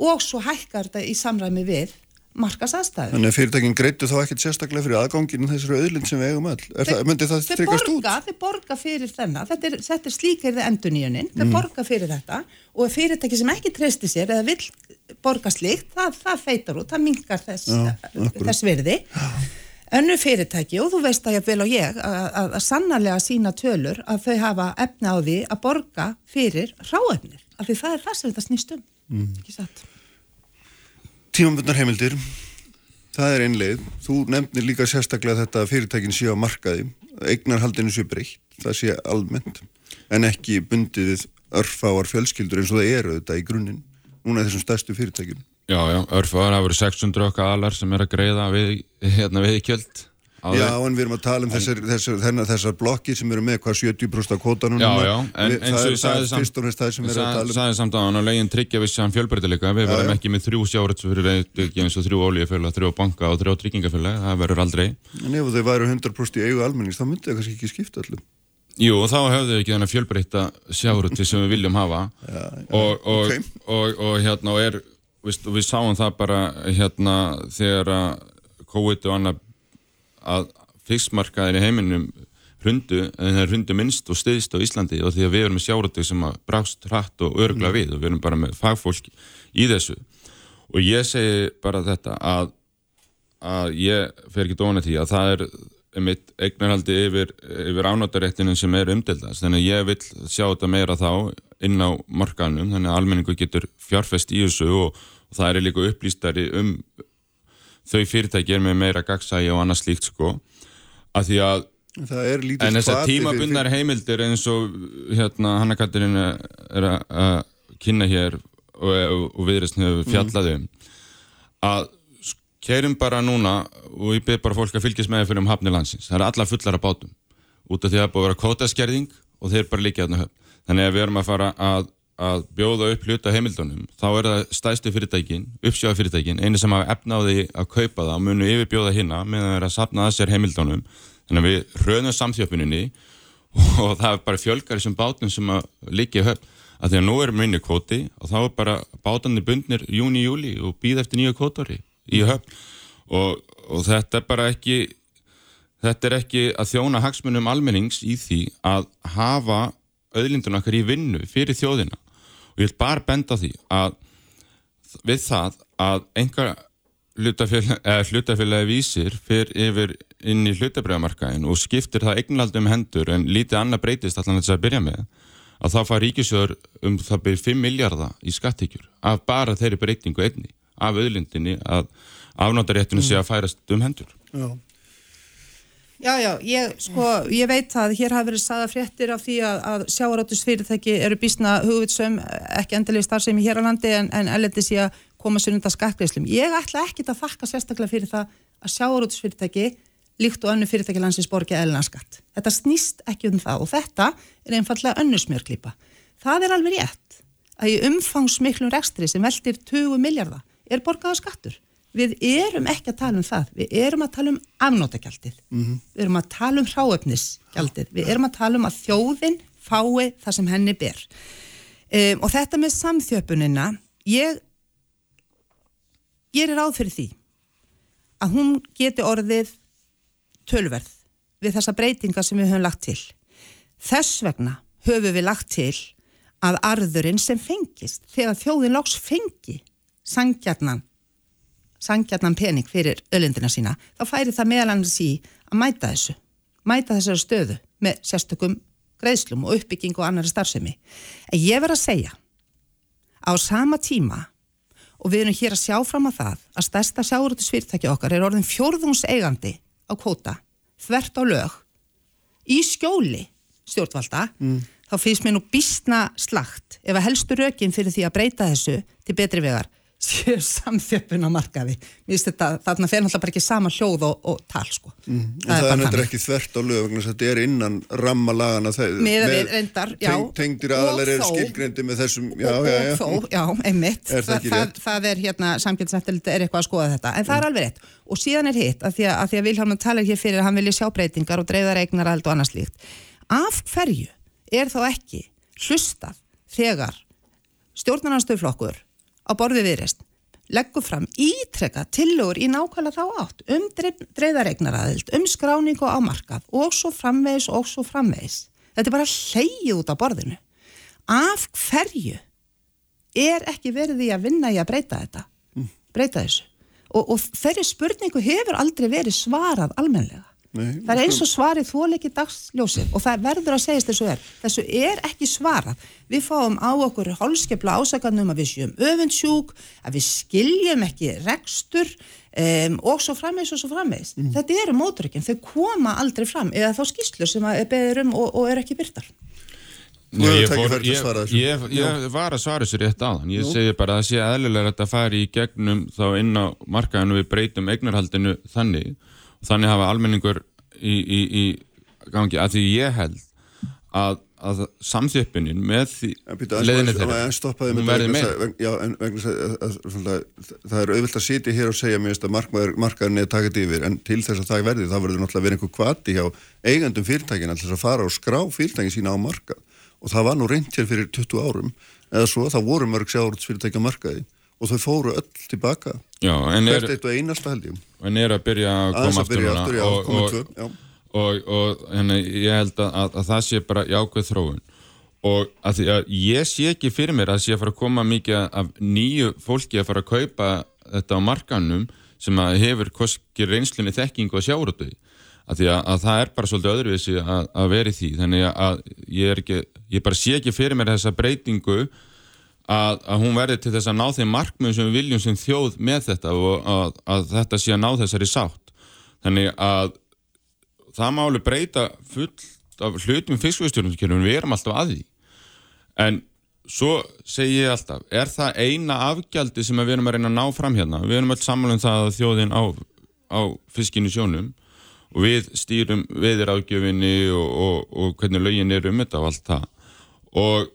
og svo hækkar þetta í samræmi við markasaðstæður. Þannig að fyrirtækin greittu þá ekkert sérstaklega fyrir aðganginu þessari auðlind sem við eigum öll. Er það, myndi það tryggast út? þeir borga fyrir þennan, þetta er, er slíkirði enduníunin, þeir borga fyrir þetta og fyrirtæki sem ekki treysti sér eða vill borga slíkt, það, það feitar út, það mingar þess, akkurat. þess virði. Önnu fyrirtæki, og þú veist það ég vel og ég, að, að, að sannarlega sína tölur að þau hafa efna á því að borga fyrir ráefnir, af því það er það sem þetta snýst um, ekki satt. Tímambundnar heimildir, það er einleið. Þú nefnir líka sérstaklega þetta að fyrirtækin séu á markaði, eignarhaldinu séu breytt, það sé almennt, en ekki bundið örfáar fjölskyldur eins og það eru þetta í grunninn, núna þessum stærstu fyrirtækjum. Já, já, örfáðar, það voru 600 okkar alar sem er að greiða við, hérna, við kjöld. Já, en við erum að tala um þessar, þessar, þessar, þessar blokkir sem eru með hvað 70% af kvotanum Já, já, en Við- eins og ég sagði það samt- fyrst og fremst það sem við erum að tala um. sagði samt að hann á leginn tryggja vissi hann fjölbreytileika, við verðum ekki með þrjú sjárat fyrir ekki eins og þrjú ólíufélag, þrjú banka og þrjú tryggingafélag, það verður aldrei. En ef þau væru 100% í eigu almennings, þá myndi það kannski ekki skipta öllum. Jú, og þá höfðu við ekki þennan fjölbreytta sjáruti sem við viljum hafa og, og, ok. og, og, hérna og er, veist, og við sáum það bara hérna þegar að COVID og annað að fiskmarkaðir í heiminum hrundu, en það hrundu minnst og stiðst á Íslandi og því að við erum með sjáruti sem að brást hratt og örgla við og við erum bara með fagfólk í þessu. Og ég segi bara þetta að, að ég fer ekki dóna því að það er mitt eignarhaldi yfir, yfir ánóttaréttinin sem er umdeldast þannig að ég vil sjá þetta meira þá inn á markanum þannig að almenningu getur fjárfest í þessu og, og það er líka upplýstari um þau fyrirtæki er með meira gagsægi og annað slíkt sko. Að því að en þessar hvati fyrir- tímabundnar heimildir eins og hérna Hanna Katrín er að að kynna hér og, og, viðreysn hefur fjallað um að keirum bara núna og ég byrð bara fólk að fylgjast með fyrir um hafni landsins, það er alla fullar af bátum. Út af því að það búið að vera kótaskerðing og þeir bara líka hérna höfn. Þannig að við erum að fara að, að bjóða upp hluta heimildunum, þá er það stæstu fyrirtækin, uppsjáða fyrirtækin einu sem hafa efnaði að kaupa það munu yfirbjóða hinna meðan það er að sapna að sér heimildunum. Þannig að við hröðum samþjöpuninni og það er bara fjölgar þessum bátum sem að í höfn. Að því að nú er minni kvóti og þá er bara bátanir bundnir júni, júli og býð eftir nýja kvótori í höfn. Og, og þetta er bara ekki þetta er ekki að þjóna hagsmunum almennings í því að hafa auðlindun okkar í vinnu fyrir þjóðina og ég vil bara benda því að við það að einhver hlutafélagi vísir fyrir yfir inn í hlutabræðamarkaðin og skiptir það eignaldi um hendur en lítið annað breytist allan þess að byrja með að þá fær ríkisjóður um það byrja 5 miljardar í skattíkjur af bara þeirri breytingu einni af auðlindinni að afnóttaréttinu sé að færast um hendur Já. Já, já, ég, sko, ég veit að hér hafa verið saða fréttir af því að, að sjáarátusfyrirtæki eru bísna hugvitsum, ekki endilega starfsemi hér á landi en, en ellendi sé að koma sér undan skattgreislum. Ég ætla ekkit að þakka sérstaklega fyrir það að sjáarátusfyrirtæki líkt og önnu fyrirtæki landsins borgi eðlunarskatt. Þetta snýst ekki um það og þetta er einfallega önnu smjörklípa. Það er alveg rétt að í umfangsmiklum rekstri sem veldir 20 miljardar er borgaða skattur. Við erum ekki að tala um það, við erum að tala um afnótagjaldið, við erum að tala um hráöfnisgjaldið, við erum að tala um að þjóðin fái það sem henni ber. Um, og þetta með samþjöpunina, ég gerir ráð fyrir því að hún geti orðið tölverð við þessa breytinga sem við höfum lagt til. Þess vegna höfum við lagt til að arðurinn sem fengist, þegar þjóðin loks fengi sangjarnan sangjarnan pening fyrir öllindina sína, þá færi það meðal annars í að mæta þessu, mæta þessari stöðu með sérstökum greiðslum og uppbygging og annari starfsemi. En ég verð að segja, á sama tíma, og við erum hér að sjá fram að það, að stærsta sjáurútusfyrirtæki okkar er orðin fjórðungseigandi á kvóta, þvert á lög, í skjóli stjórnvalda, þá finnst mér nú býstna slagt ef að helstu rökin fyrir því að breyta þessu til betri vegar séu samþjöppun á markaði. Þetta, þarna fer náttúrulega bara ekki sama hljóð og, og tal, sko. Mm. Það er bara nefndir þannig. ekki þvert á lög þetta er innan rammalagana já. Tengdir Og aðalir eru þó- skilgreindi með þessum Já, og, já, já og þó, já, einmitt Er það það, það er hérna, samgjöldsendild er eitthvað að skoða þetta en það er alveg rétt og síðan er hitt að því að, að, því að Vilhelm talar hér fyrir að hann vilja sjá breytingar og dreifðar eignar og annað slíkt af hverju er þá ekki hlustað þegar stjórnarnarstöðflokkur á borði viðreist leggur fram ítrekka tillögur í nákvæmlega þá átt um dreifðaregnaraðild, um skráningu á markað og svo framvegis og svo framvegis. Þetta er bara hleyið út á borðinu. Af hverju er ekki verið í að vinna í að breyta þetta? Breyta þessu. Og, og þeirri spurningu hefur aldrei verið svarað almenlega. Nei, Það er eins og svarið þóleiki dagsljósið og það verður að segjast þessu er. Þessu er ekki svarað. Við fáum á okkur hálskepla ásakarnum að við séum öfundsjúk, að við skiljum ekki rekstur um, og svo frammeins og svo frammeins. Þetta eru mótrykkin, þau koma aldrei fram eða þá skýslu sem að beður um og, og er ekki byrtar. Hefur ég, fór, til að svara ég, þessu. ég, ég var að svara þessu rétt áðan ég segi bara að það sé eðlilega að þetta fari í gegnum þá inn á markaðinu við breytum eignarhaldinu þannig þannig hafa almenningur í, í, í gangi. Að því ég held að, að samþjöppunin með aðeins, þeirra hún með verði meira það er auðvilt að sitja hér og segja að markaður, markaðurinn er takit yfir en til þess að það verði þá verður náttúrulega verið einhver kvati hjá eigandum fyrirtækina til þess að fara og skrá fyrirtækin sína á markað. Og það var nú reynd hér fyrir 20 árum eða svo það voru mörg sjáurðsfyrirtæki á markaði og þau fóru öll tilbaka. Já, er, hvert eitt og einasta held ég. En er að byrja að koma að byrja aftur, já, og, og, og, og henni, ég held að, að, að það sé bara jákvæð þróun. Og að því að ég sé ekki fyrir mér að sé að fara að koma mikið af nýju fólki að fara að kaupa þetta á markanum sem að hefur koski reynslunni þekkingu og sjáruðu að því að, að það er bara svolítið öðruvísi að, að vera í því. Þannig að ég er ekki ég bara sé ekki fyrir mér þessa breytingu að, að hún verði til þess að ná þeim markmiðum sem við viljum sem þjóð með þetta og að, að þetta sé að ná þessari sátt. Þannig að það má alveg breyta fullt af hlutum fiskvistjórnumkerfum, við erum alltaf að því. En svo segi ég alltaf, er það eina afgjaldi sem við erum að reyna að ná fram hérna? Við erum öll saman um það að þjóðin á, á fiskinu sjónum og við stýrum veðir ágjöfinni og, og, og hvernig lögin er um þetta og allt það. Og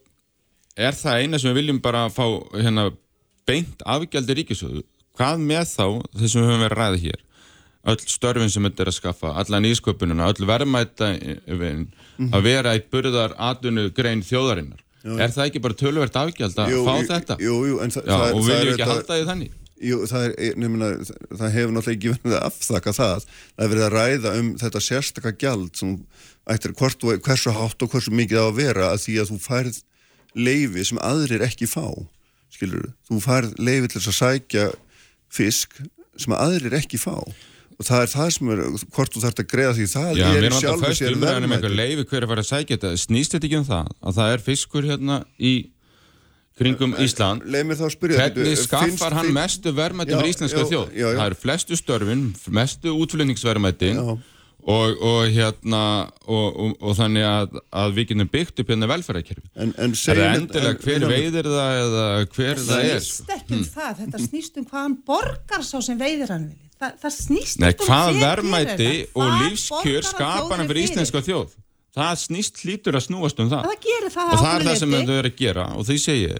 er það eina sem við viljum bara fá hérna, beint afgjaldi ríkisöðu hvað með þá þessum við höfum verið að ræða hér? Öll störfin sem þetta er að skaffa alla nýsköpununa, öll verðmæta að vera eitt burðar atvinnu grein þjóðarinnar er það ekki bara tölvert afgjald að Jú, fá jú, þetta? jú, jú, en það- Já, það er- og er viljum ekki þetta- halda því þannig? Jú, það, er, nefnina, það hefur náttúrulega ekki verið að afþakka það. Það er verið að ræða um þetta sérstaka gjald sem ættir hvort, hversu hátt og hversu mikið það á að vera að því að þú færð leifi sem aðrir ekki fá. Skilur þú? færð leifi til þess að sækja fisk sem aðrir ekki fá. Og það er það sem er, hvort þú þarft að greiða því, það Já, er sér umræðan um að sækja þetta snýst þetta ekki um það að það er fiskur hérna í kringum Ísland Hvernig skaffar hann mestu fyrir íslenska já, þjóð? Það eru flestu störfin, mestu útflutningsverðmættin. Og, og hérna og, og, og þannig að, að við getum byggt upp hérna velferðarkerfi. En, en Er það endilega en- hver en- veiðir það eða hver það er? snýst ekki um það, þetta snýst um hvað hann borgar sá sem veiðir hann vilji. Þa, það snýst Nei, um hvað verðmætti og lífskjör þjóðinni fyrir íslenska þjóð? Það snýst hlýtur að snúast um það. Það það og að það er það sem þau eru að gera og því segi ég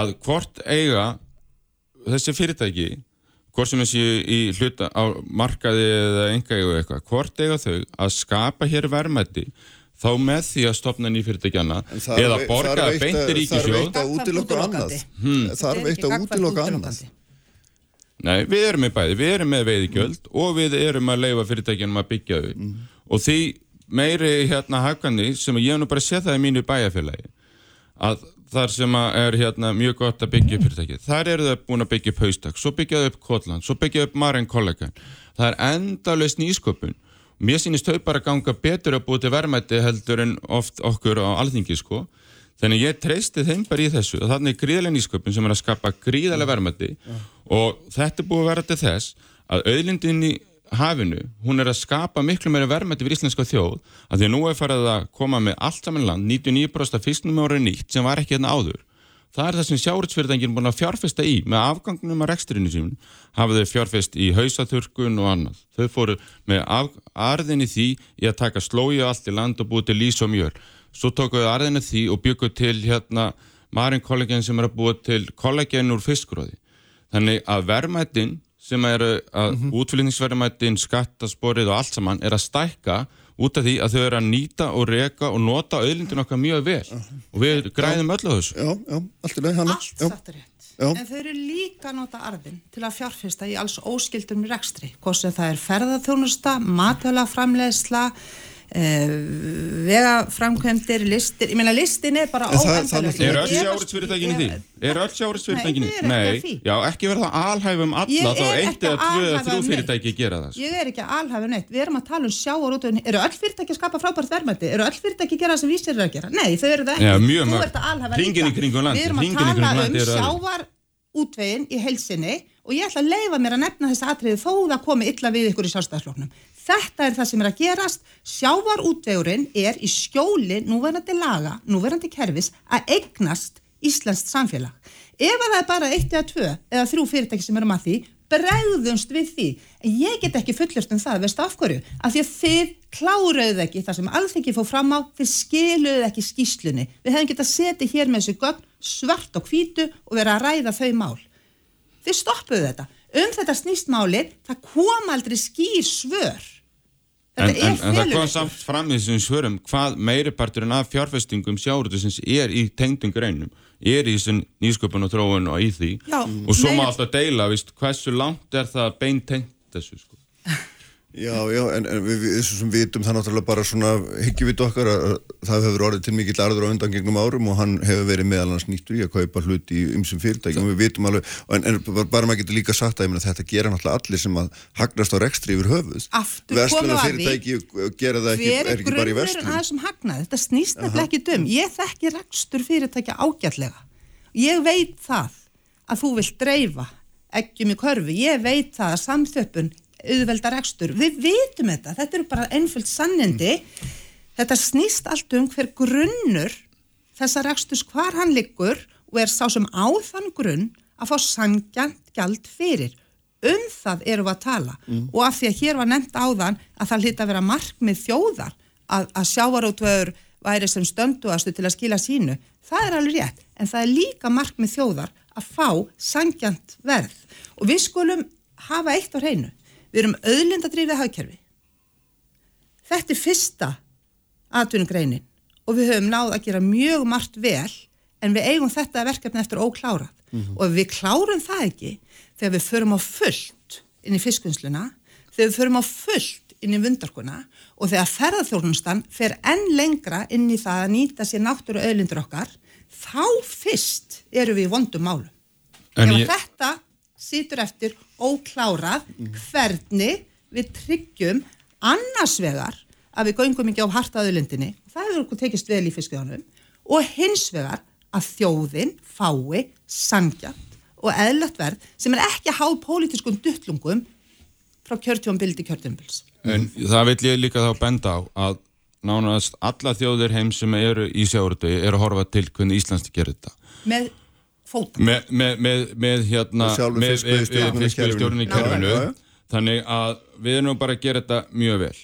að hvort eiga þessi fyrirtæki hvort sem þessi í hluta á markaði eða enga eiga eitthvað hvort eiga þau að skapa hér verðmætti þá með því að stopna ný fyrirtækjana En þarf- eða borga að- beinti ríkisjóð eitt að útiloka annað. Hmm. Þarf eitt að útiloka annað. Nei, við erum með bæði, við erum með veiðigjöld og við erum að leifa fyrirtækjanum að byggja þau og því meiri hérna hagkvæmni sem ég hef nú bara séð það í mínu bæjarfélagi að þar sem er hérna mjög gott að byggja upp fyrirtæki þar eru þau búin að byggja upp haustak, svo byggja þau upp Kotland, svo byggja þau upp Maren Kollegan það er endalust nýsköpun. Mér sýnist þau bara ganga betur að búið til verðmætti heldur en oft okkur á alþingi sko. Þannig ég treysti þeim bara í þessu og þannig er gríðarlega nýsköpun sem er að skapa gríðarlega verðmætti og þetta búið að vera til þess að auðlindin í hafinu, hún er að skapa miklu meira verðmætti fyrir íslenska þjóð að því að nú er farið að koma með allt saman land 99% af fisknum ára nýtt sem var ekki hérna áður. Það er það sem sjáuritsfyrirtækinn búin að fjárfesta í með afgangnum að reksturinu sínum hafa þau fjárfest í hausaþurkun og annað. Þau fóru með af, arðin í því í að taka slói allt í land og búið til lís og mjöl svo tókuðu arðinu því og bygguðu til hérna Marin kollegen sem er að búa til kollegen úr fiskróði þannig að verðmættin sem eru að mm -hmm. útflýningsverðmættin, skattasporið og allt saman er að stækka út af því að þau eru að nýta og reka og nota auðlindin okkar mjög vel og við græðum öll á þessu Já, já, allt er leið, hann Allt satt er rétt. Já. En þau eru líka að nota arðin til að fjárfesta í alls óskildum rekstri. Hvort sem það er ferðarþjónusta, matvæla framleiðsla, vegaframkvæmdir, listir. Ég meina listin er bara náttúrulega- Er öll Ég- sjáuritsfyrirtækin í því? Er öll sjáuritsfyrirtækin í Nei, því. já, ekki verða alhæfum alla þá eitt eða tvö eða alhæfa þrjú um fyrirtæki gera það. sko. Ég er ekki að alhafa neitt, við erum að tala um sjávarútvegin, eru öll fyrirtæki að skapa frábært verðmætti, eru öll fyrirtæki að gera það sem vísir eru að gera? Nei, þau eru það ekki, Já, þú ert að landið, Við erum að hringinn í kringum tala um sjávarútvegin í heilsinni og ég ætla að leifa mér að nefna þessi atriði þó það komi illa við ykkur í sjálfstæðsloknum. Þetta er það sem er að gerast, sjávarútvegurinn er í skjóli núverandi laga, núverandi kerfis að eignast Íslenskt samfélag. Ef að það er bara eitt eða tvö eða þrjú fyrirtæki sem erum að því, bregðumst við því. En ég get ekki fullurst um það, veistu af hverju? Af því að þið kláruðu ekki það sem alþengi fór fram á, þið skiluðu ekki skýslunni. Við hefum getað setið hér með þessu gögn svart og hvítu og verið að ræða þau mál. Þið stoppuðu þetta. Um þetta snýst málið, það kom aldrei skýr svör. En, en, en það kom samt fram í þessum svörum hvað meiriparturinn af fjárfestingum sjáurútusins er í tengdum greinum er í þessum nýsköpun og þróun og í því. Já, og svo má meiri- alltaf deila víst, hversu langt er það beint tengt þessu sko. Já, já, en, en við, við þessu sem vitum það náttúrulega bara svona hyggjuvit okkar að að það hefur orðið til mikill arður á undan gegnum árum og hann hefur verið meðal hans nýttur í að kaupa hluti í ymsum fyrirtækjum og við vitum alveg, en, en bara, maður getur líka sagt að ég meina, þetta gera náttúrulega allir sem að hagnast á rekstri yfir höfuð. Aftur við að því. ekki, Hver er er ekki bara í grunnurinn verslun. að þessum hagnaði? Þetta snýst nefnilega ekki dum. Ég þekki rekstur fyrirtækja ágætlega. Ég veit það að þú vilt dreifa eggjum í körfu. Ég veit það að samþjöppun auðvelda rekstur. Við vitum þetta. Þetta eru bara einföld sannindi. Þetta snýst allt um hver grunnur þessa reksturs hvar hann liggur og er sá sem á þann grunn að fá sangjant gjald fyrir. Um það eru við að tala og af því að hér var nefnt áðan að það hlýtt að vera markmið þjóðar að, að sjávarótvöður væri sem stönduastu til að skila sínu. Það er alveg rétt, en það er líka markmið þjóðar að fá sangjant verð. Og við skulum hafa eitt á hreinu. Við erum auðlindadrýfið hagkerfi. Þetta er fyrsta atvinnugreinin og við höfum náð að gera mjög margt vel en við eigum þetta verkefni eftir óklárað og ef við klárum það ekki þegar við förum á fullt inn í fiskvinnsluna, þegar við förum á fullt inn í vundarkuna og þegar ferðarþjónustan fer enn lengra inn í það að nýta sér náttúru auðlindur okkar, þá fyrst eru við í vondum málum. En Ef ég- þetta situr eftir óklárað hvernig við tryggjum annars vegar að við göngum ekki á hartaðulindinni, það hefur okkur tekist vel í fiskjónum, og hins vegar að þjóðin fái sangjant og eðlert verð sem er ekki háð pólitískum duttlungum frá kjörtjónbild til kjörtjónbils. En það vil ég líka þá benda á að nánast alla þjóðir heim sem eru í sjáurútvegi eru að horfa til hvernig Íslands gerir þetta. Með fótum. Me, með, með, með hérna með- fiskveiðistjórnun í kerfinu. Já, já, þannig að við erum bara að gera þetta mjög vel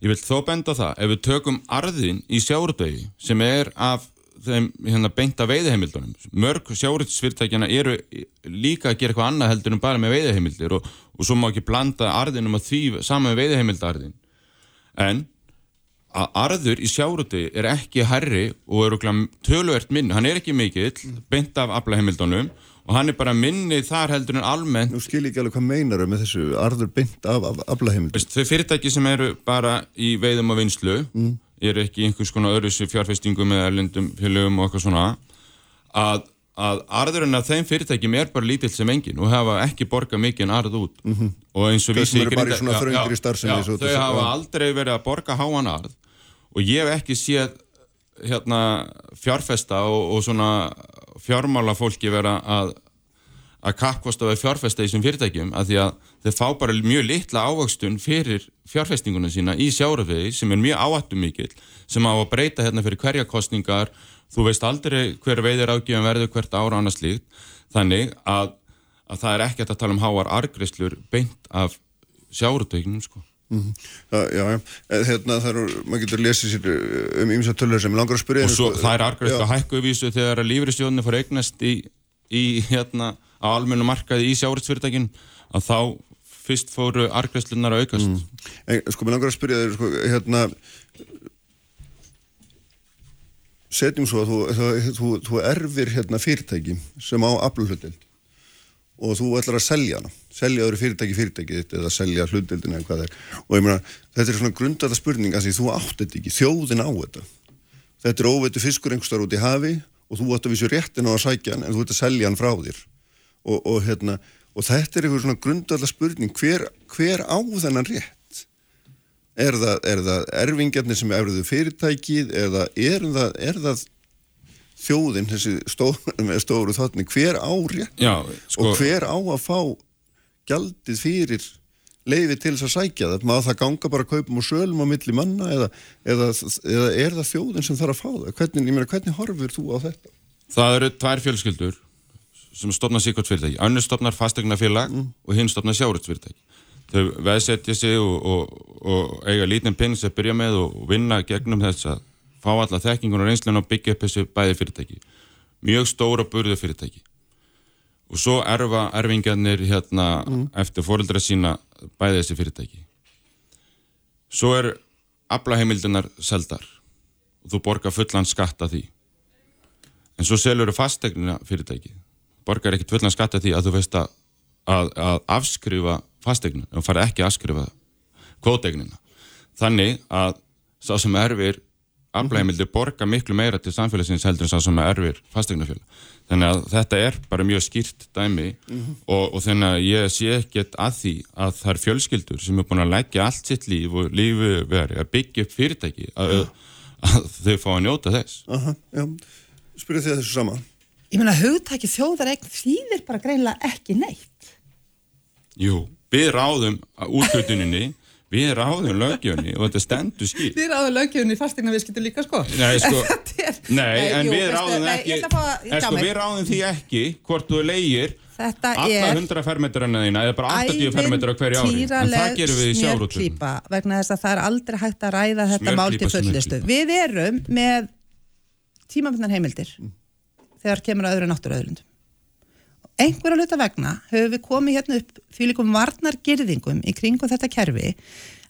ég vil þó benda það ef við tökum arðin í sjáurútvegi sem er af þeim hérna beinta veiðheimildunum mörg sjáurútsfyrirtækjana eru líka að gera eitthvað annað heldur en bara með veiðheimildir og, og svo má ekki blanda arðinum að því saman með veiðheimildarðin en að arður í sjáruti er ekki herri og er okkur töluvert minni, hann er ekki mikill beint af aflaheimildunum og hann er bara minni þar heldur en almennt. Nú skil ég ekki alveg hvað meinar með þessu arður beint af, af aflaheimild. Veist, þau fyrirtæki sem eru bara í veiðum og vinslu eru ekki einhvers konar öðruðsir fjárfestingum eða erlendum félögum og eitthvað svona að, að arðurinn af þeim fyrirtækjum er bara lítill sem engin og hafa ekki borgað mikinn arð út. Og eins og já, starfsemi, já, svo þau hafa aldrei verið að borga háan arð. Og ég hef ekki séð hérna fjárfesta og, og svona fjármála fólki vera að að kappkosta við fjárfesta í þessum fyrirtækjum að því að þeir fá bara mjög litla ávöxtun fyrir fjárfestinguna sína í sjárafegi sem er mjög áættum mikill sem á að breyta hérna fyrir hverja kostningar þú veist aldrei hver veiðir ágjöfum verður hvert ára annars líkt þannig að, að það er ekkert að tala um háar argrislur beint af sjárutöknum sko Já, já, já. Eh, Hérna, það eru, maður getur lesið sér eh, um ýmsa tölur sem langar að spyrja. og svo sko, það er argriðslu já. að hækku vísu þegar að lífrisjóðinu fór eignast í, í hérna á almennu markaði í sjáuritsfyrirtækin að þá fyrst fóru argræslunar að aukast. Mm. En, sko, mér langar að spyrja þér, sko, hérna, setjum svo að þú, þú, þú, þú erfir hérna fyrirtæki sem á afluhlutild og þú ætlar að selja hana, selja öðru fyrirtæki fyrirtæki þitt eða selja hlutildinu eða hvað það er og ég meina, þetta er svona grundata spurning að því þú átt þetta ekki, þjóðin á þetta þetta er óveitu fiskur einhverstar út í hafi og þú ætti að vísu réttin á að sækja hann en þú ætti að selja hann frá þér og, og, hérna, og þetta er einhver svona grundata spurning hver, hver á þennan rétt? Er það, er það erfingjarnir sem erfðu fyrirtækið eða er það, er það þjóðin, þessi stóru, stóru þáttni, hver á rétt? Já, sko, og hver á að fá gjaldið fyrir leiði til þess að sækja það, maður það ganga bara að kaupum og sölum á milli manna eða, eða, eða er það þjóðin sem þarf að fá það? Hvernig, ég meina, hvernig horfur þú á þetta? það eru tvær fjölskyldur sem stopna síkvært fyrirtæki. Önnur stopnar fastegnafélag Mm. og hinn stopnar sjáuritsfyrirtæki. Þau veðsetja sig og, og, og eiga lítinn penning sem byrja með og vinna gegnum þess að fá alla þekkingun og reynslun og byggja upp þessu bæði fyrirtæki. Mjög stóra burðu fyrirtæki. Og svo erfa erfingjarnir hérna eftir fóreldra sína bæði þessi fyrirtæki. Svo er aflaheimildunar seldar og þú borgar fullan skatt af því. En svo selur þú fastegnina fyrirtæki. Borgar ekki fullan skatt af því að þú veist að, að, að afskrifa fastegnina. Þú farið ekki að afskrifa kvótegnina. Þannig að sá sem erfir aflægimildir borga miklu meira til samfélagsins heldur en sá sem erfir fastegnafjöla. Þannig að þetta er bara mjög skýrt dæmi og, og þannig að ég sé ekkert að því að það er fjölskyldur sem er búin að leggja allt sitt líf og lífi veri að byggja upp fyrirtæki að, að þau fá að njóta þess. Aha, já, spyrja þið þessu sama Ég meina, hugtæki þjóðaregn þýðir bara greinlega ekki neitt. Jú, við ráðum útgötuninni, við ráðum lögjöfni og þetta stendur skýrt. Þið ráðu lögjöfni fastegna viðskiptu líka, sko. Nei, sko, er- nei, en jú, við ráðum nei, ekki, Ég ætla að fá en sko, við ráðum því ekki hvort þú leigir Þetta alla er 100 fermetrana þína eða bara 80 fermetra hverju ári. En það gerum við í sjárótum. smjörklípa vegna þess að það er aldrei hægt að ræða þetta mál til fullistu. Við erum með tímabundnar heimildir þegar kemur að öðru náttúruöðrundum. Einhverja hluta vegna höfum við komið hérna upp því líkum varnargirðingum í kringum þetta kerfi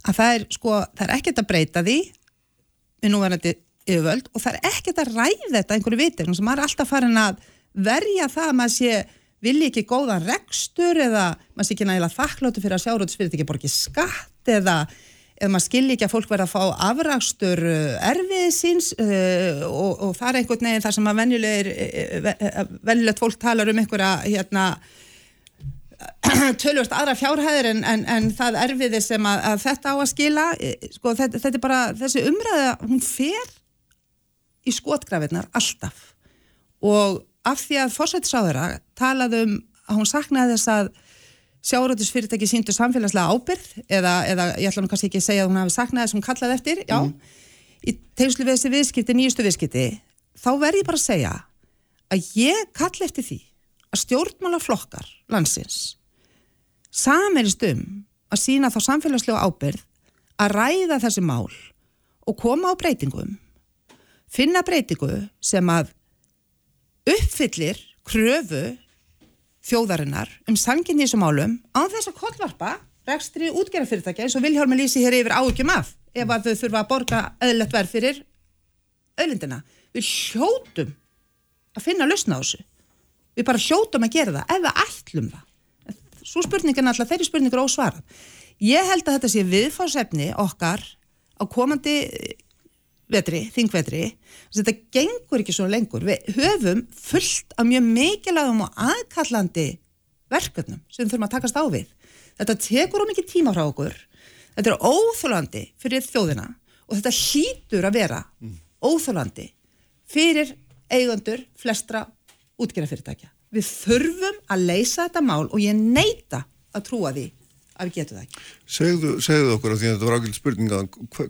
að það er sko, það er ekkert að breyta því við núverandi yfirvöld og það er ekkert að ræða þetta einhverju vitegn sem er alltaf farin að verja það að maður sé vilji ekki góðan rekstur eða maður sé ekki nægilega þakkláttu fyrir að sjárótsfyrirtæki borgi skatt eða eða maður skilji ekki að fólk verða að fá afrakstur erfið síns uh, og, og það er einhvern veginn þar sem að venjulegir, uh, venjulegt fólk talar um einhverja hérna tölvast aðra fjárhæðir en, en, en það erfiði sem að, að þetta á að skila. Eh, sko þetta, þetta er bara þessi umræða, hún fer í skotgrafinnar alltaf. Og af því að fórsættisráðura talaði um að hún saknaði þess að sjárótusfyrirtæki síndu samfélagslega ábyrð eða, eða ég ætla nú kannski ekki að segja að hún hafi saknaði þess að hún kallaði eftir, já. Í tengslu við þessi viðskipti, nýjustu viðskipti þá verð ég bara að segja að ég kalli eftir því að stjórnmálaflokkar landsins saminist um að sína þá samfélagslega ábyrð að ræða þessi mál og koma á breytingum finna breytingu sem að uppfyllir kröfu þjóðarinnar um sangin í þessum málum á þess að kollvarpa rekstri útgerðarfyrirtækja eins og Viljálmi lýsi hér yfir áhugjum af ef að þau þurfa að borga öðlegt verð fyrir öðlindina. Við hljótum að finna lausna á þessu. Við bara hljótum að gera það við ætlum það. Svo spurningin alltaf, þeirri spurningur ósvarað. Ég held að þetta sé viðfársefni okkar á komandi vetri, þingvetri þetta gengur ekki svo lengur. Við höfum fullt af mjög mikilvægum og aðkallandi verkefnum sem þurfum að takast á við. Þetta tekur of mikið tíma frá okkur. Þetta er óþólandi fyrir þjóðina og þetta hlýtur að vera óþólandi fyrir eigundur flestra útgerðarfyrirtækja. Við þurfum að leysa þetta mál og ég neita að trúa því að við getum það ekki. Segðu, segðu okkur af því að þetta var ákveld spurninga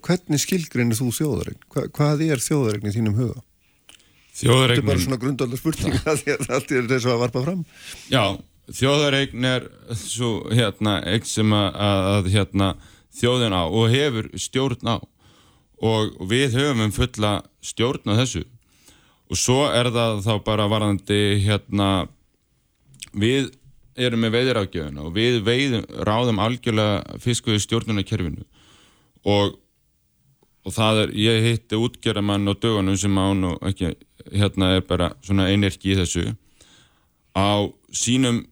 hvernig skilgreinir þú þjóðaregn? Hva, hvað er þjóðaregn í þínum huga? Þetta er bara svona grundalda spurninga af því að allt er þess að varpa fram. Já, þjóðaregn er svo hérna, eitt sem að, að hérna, þjóðin á og hefur stjórn á. Og við höfum fulla stjórn á þessu. Og svo er það þá bara varandi hérna við erum með veiðirákjöfuna og við veiðum, ráðum algjörlega fiskuði stjórnunarkerfinu og, og það er, ég hitti útgerðamann á dögunum sem án og ekki, hérna er bara svona einerki í þessu. Á sínum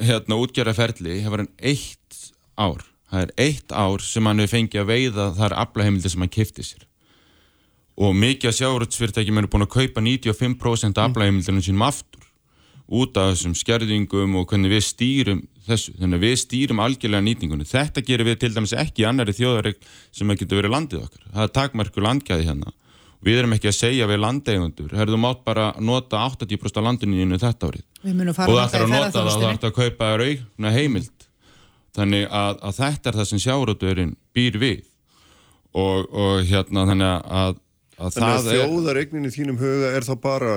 hérna útgerðaferli hefur hann eitt ár það er eitt ár sem hann hefur fengið að veiða þar aflaheimildi sem hann kifti sér. Og mikið að sjáuröldsfyrirtækjum eru búin að kaupa 95% aflaheimildinu sínum aftur út af þessum skerðingum og hvernig við stýrum þessu, þannig að við stýrum algjörlega nýtingunni. Þetta gerir við til dæmis ekki í annari þjóðaregl sem að getur verið landið okkar. Það er takmarku landgæði hérna. Við erum ekki að segja við landeigundur, herðu mátt bara nota 80% af landinu þetta árið. og það ætlar að nota það, það ætlar að kaupa raugna heimild. Þannig að, að þetta er það sem sjáuröldurinn býr við og, og hérna þannig að, að þannig að þjóðaregnin í þínum huga er þá bara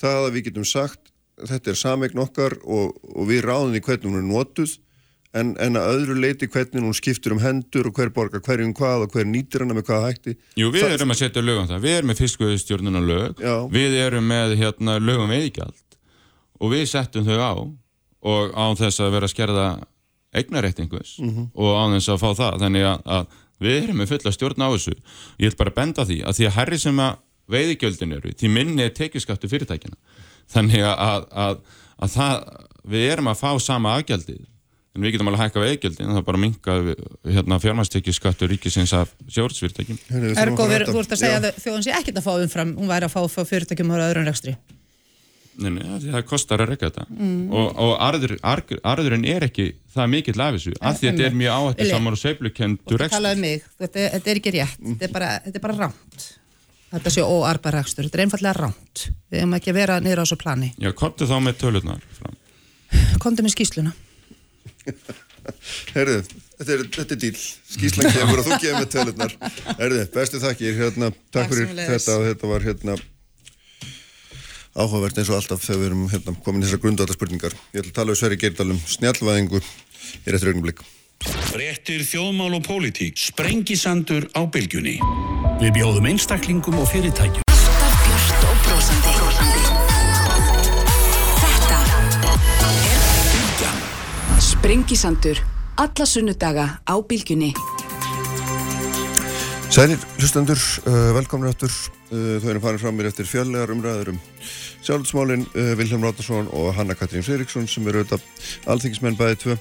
það að við getum sagt þetta er samegn okkar og, og við ráðum í hvernig hún er notuð en, en að öðru leiti hvernig hún skiptur um hendur og hver borgar hverjum hvað og hver nýtir hana með hvað hætti. Jú, við það, erum að setja lög um það, við erum með fiskvöðustjórnuna lög, já. við erum með hérna, lög um eigjald og við settum þau á og á þess að vera að skerða eignaréttingus mm -hmm. og á þess að fá það. Þannig að, að við erum með fulla stjórn á þessu. Ég vil bara benda því að því að herri sem að veiðigjöldin eru, því minni er tekjuskattu fyrirtækina þannig að, að, að það, við erum að fá sama afgjaldið en við getum alveg að hækka við afgjaldið en það er bara að minka hérna, fjármæstekki skattur ríkisins af sjórnsfyrirtækjum Ergo, þú ert að segja að þjóðan sé ekkert að fá umfram hún væri að fá fyrirtækjum á öðrun rekstri. Nei, nei, það kostar að rekka þetta. Mm. og, og arður, arður, arðurinn er ekki það mikill af þessu, af því að þetta er mjög áhættu samar og seiflukendur talaði um mig, þetta, þetta er ekki rétt, mm. þetta er bara, bara rámt þetta sé óarbarækstur, þetta er einfallega ránt við hefum ekki að vera niður á þessu plani. Já, kontu þá með tölurnar fram. Kontu með skýsluna Herðu, þetta er, þetta er dýl skýslan kemur og þú kemur með tölurnar. Herðu, bestu þakkir, hérna takk fyrir þetta og þetta var hérna áhugavert eins og alltaf þegar við erum hérna, komin í þessar grundvallarspurningar. Ég ætla að tala um Sverri Geirdalum snjallvæðingu í réttur augnublik Réttir þjóðmál og pólitík Sprengisandur á bylgjunni Við bjóðum einstaklingum og fyrirtækjum. Alltaf björnt og brósandi. Þetta er Bilgjan. Sprengisandur. Alla sunnudaga á Bilgjunni. Sælir, hlustendur, uh, velkomna áttur. Uh, þau erum farin fram mér eftir fjallegar umræður um sjálfsmálinn uh, Vilhelm Ráttarsson og Hanna Katrín Freiriksson sem eru auðvitað alþingismenn bæðið tvö.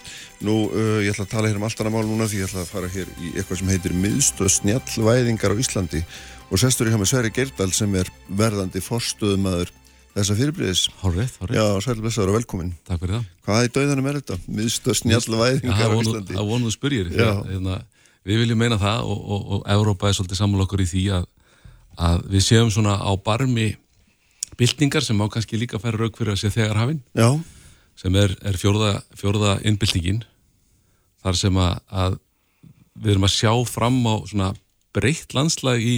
Nú, uh, ég ætla að tala hér um allt annað mál núna því ég ætla að fara hér í eitthvað sem heitir miðstöð snjallvæðingar á Íslandi og sestur ég hjá með Sverri Geirdal sem er verðandi forstöðumadur þessa fyrirbliðis. Hárið, hárið. Já, Sverri Blessaður og velkomin. Takk fyrir það. Hvað í dauðanum er þetta? Miðstöð snjallvæðingar á Íslandi. Það vonuðu spyrjir. Hérna, við viljum meina það og, og, og Európa er svolítið saman okkur í því að, að við séum svona á barmi byltingar sem má kannski líka færa raug fyrir að sé þegar hafinn sem er, er fjórða, fjórða innbyltingin þar sem að, að við erum að sjá fram á svona breytt landslag í,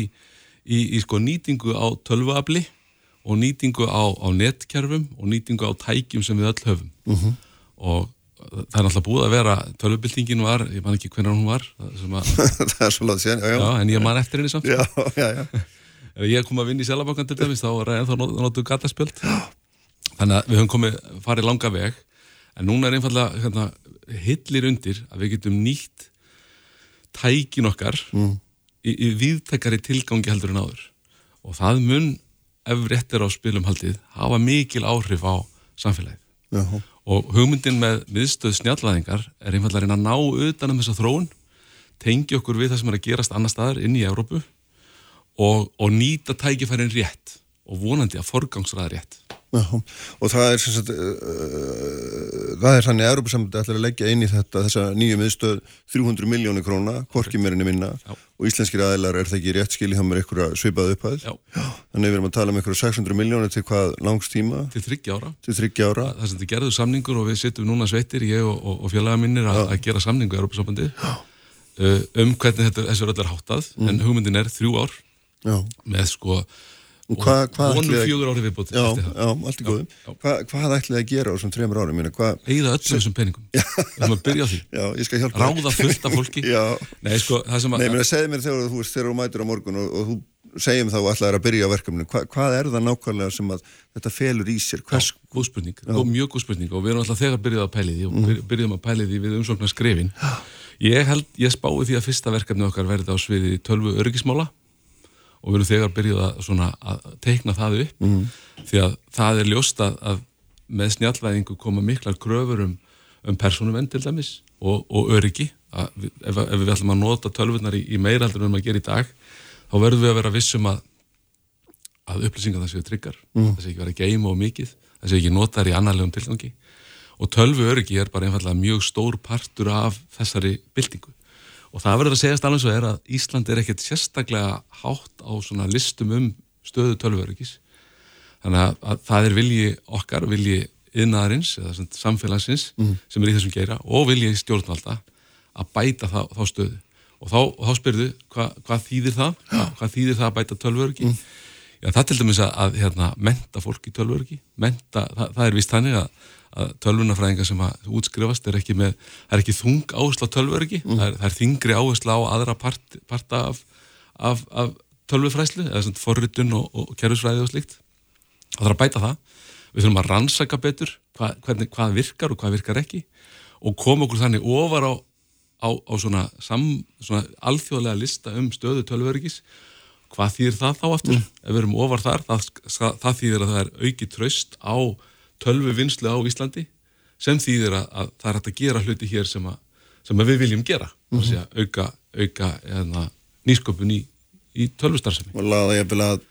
í, í sko nýtingu á tölvuafli og nýtingu á, á netkerfum og nýtingu á tækjum sem við öll höfum uh mhm. -huh. og það er náttúrulega búið að vera tölvubildingin var, ég man ekki hvernig hún var það er svolítið sér, já, já. En ég man eftir henni samt. Já, já, já. Ef ég kom að vinna í selabankan til dæmis þá er það ennþá notuð gataspjöld. Þannig að við höfum komið farið langa veg. En núna er einfallega hérna, hillir undir að við getum nýtt tækin okkar mm. í, í viðtækari tilgangi heldur en áður. Og það mun ef réttir á spilum haldið hafa mikil áhrif á samfélagið. Já og hugmyndin með miðstöð snjallvæðingar er einfallega að ná utanum þessa þróun, tengi okkur við það sem er að gerast annar staðar inn í Európu og, og nýta tækifærin rétt og vonandi að forgangsraða rétt. Og það er, sagt, uh, það er þannig að Európa-samhætti ætlar að leggja inn í þetta þessa nýju miðstöð 300 miljónu króna, hvorki meirinni minna Já. og íslenskir aðeinar er það ekki rétt skil í hamar eitthvað svipað upphæð þannig við erum að tala um eitthvað 600 miljónu til hvað langs tíma? Til 30 ára. Til 30 ára. Það, það sem þið gerðu samningur og við sittum núna sveitir, ég og, og, og félaga minnir að, að gera samningu í Európa-samhætti uh, um hvernig þetta, þessu er allar háttað mm. en hugmyndin er þrjú ár Já. með sko og hva, hvað hva, ætlaði að gera á þessum trefnur ári eigða öllum þessum peningum. Við ætlum að byrja á því. Já, ég skal hjálpa ráða fullt af fólki. Nei, sko, það sem að nei, að segja mér þegar þú, þegar þú mætir á morgun og, og þú segjum þá allar að byrja á verkefninu, hva, hvað er það nákvæmlega sem að þetta felur í sér? Hvers... Já, góð spurning, góð, mjög góð spurning. Og við erum alltaf þegar byrjuð að pæli því og mm. byrjuðum að pæli því við umsóknar skrifin. Ég held, ég spái því að fyrsta verkefni okkar verði á sviði tölvu örgismála og við erum þegar byrjuð að, að teikna það upp mm. því að það er ljóst að, að með snjallvæðingu koma miklar kröfur um, um persónuvenn til dæmis og, og öryggi að ef, ef við ætlum að nota tölvunar í, í meiraldur en við gerum í dag þá verðum við að vera vissum að að upplýsingar það séu tryggar mm. það séu ekki verið að geima og mikið það séu ekki notaður í annarlegum tilgangi og tölvu öryggi er bara einfallega mjög stór partur af þessari byltingu og það verður að segjast alveg svo er að Ísland er ekkert sérstaklega hátt á svona listum um stöðu tölvu öryggis þannig að, að það er vilji okkar, vilji yðnaðarins eða samfélagsins mm. sem er í þessum geira og vilji stjórnvalda að bæta þá, þá stöðu. Og þá, og þá spyrðu hva, hvað þýðir það? Hva, hvað þýðir það að bæta tölvörgi mm. Já, það til dæmis að, að hérna, menta fólk í tölvörgi menta, það, það er vist þannig að, að tölvunafræðingar sem að útskrifast er ekki með, það er ekki þung áherslu á tölvörgi, mm. það, er, það er þingri áherslu á aðra part, parta af, af, af tölvufræslu eða svona forritun og, og kerfisfræði og slikt það þarf að bæta það við þurfum að rannsaka betur hvað, hvernig, hvað virkar og hvað virkar ekki og koma okkur þannig ofar á á, á svona, sam, svona alþjóðlega lista um stöðu tölvörgis hvað þýðir það þá aftur? Mm. Ef við erum ofar þar, það, það þýðir að það er auki tröst á tölvu vinslu á Íslandi sem þýðir að, að það er hægt að gera hluti hér sem, að, sem að við viljum gera mm -hmm. auka, auka eða, nýsköpun í, í tölvustarfsemi og laða ég vilja að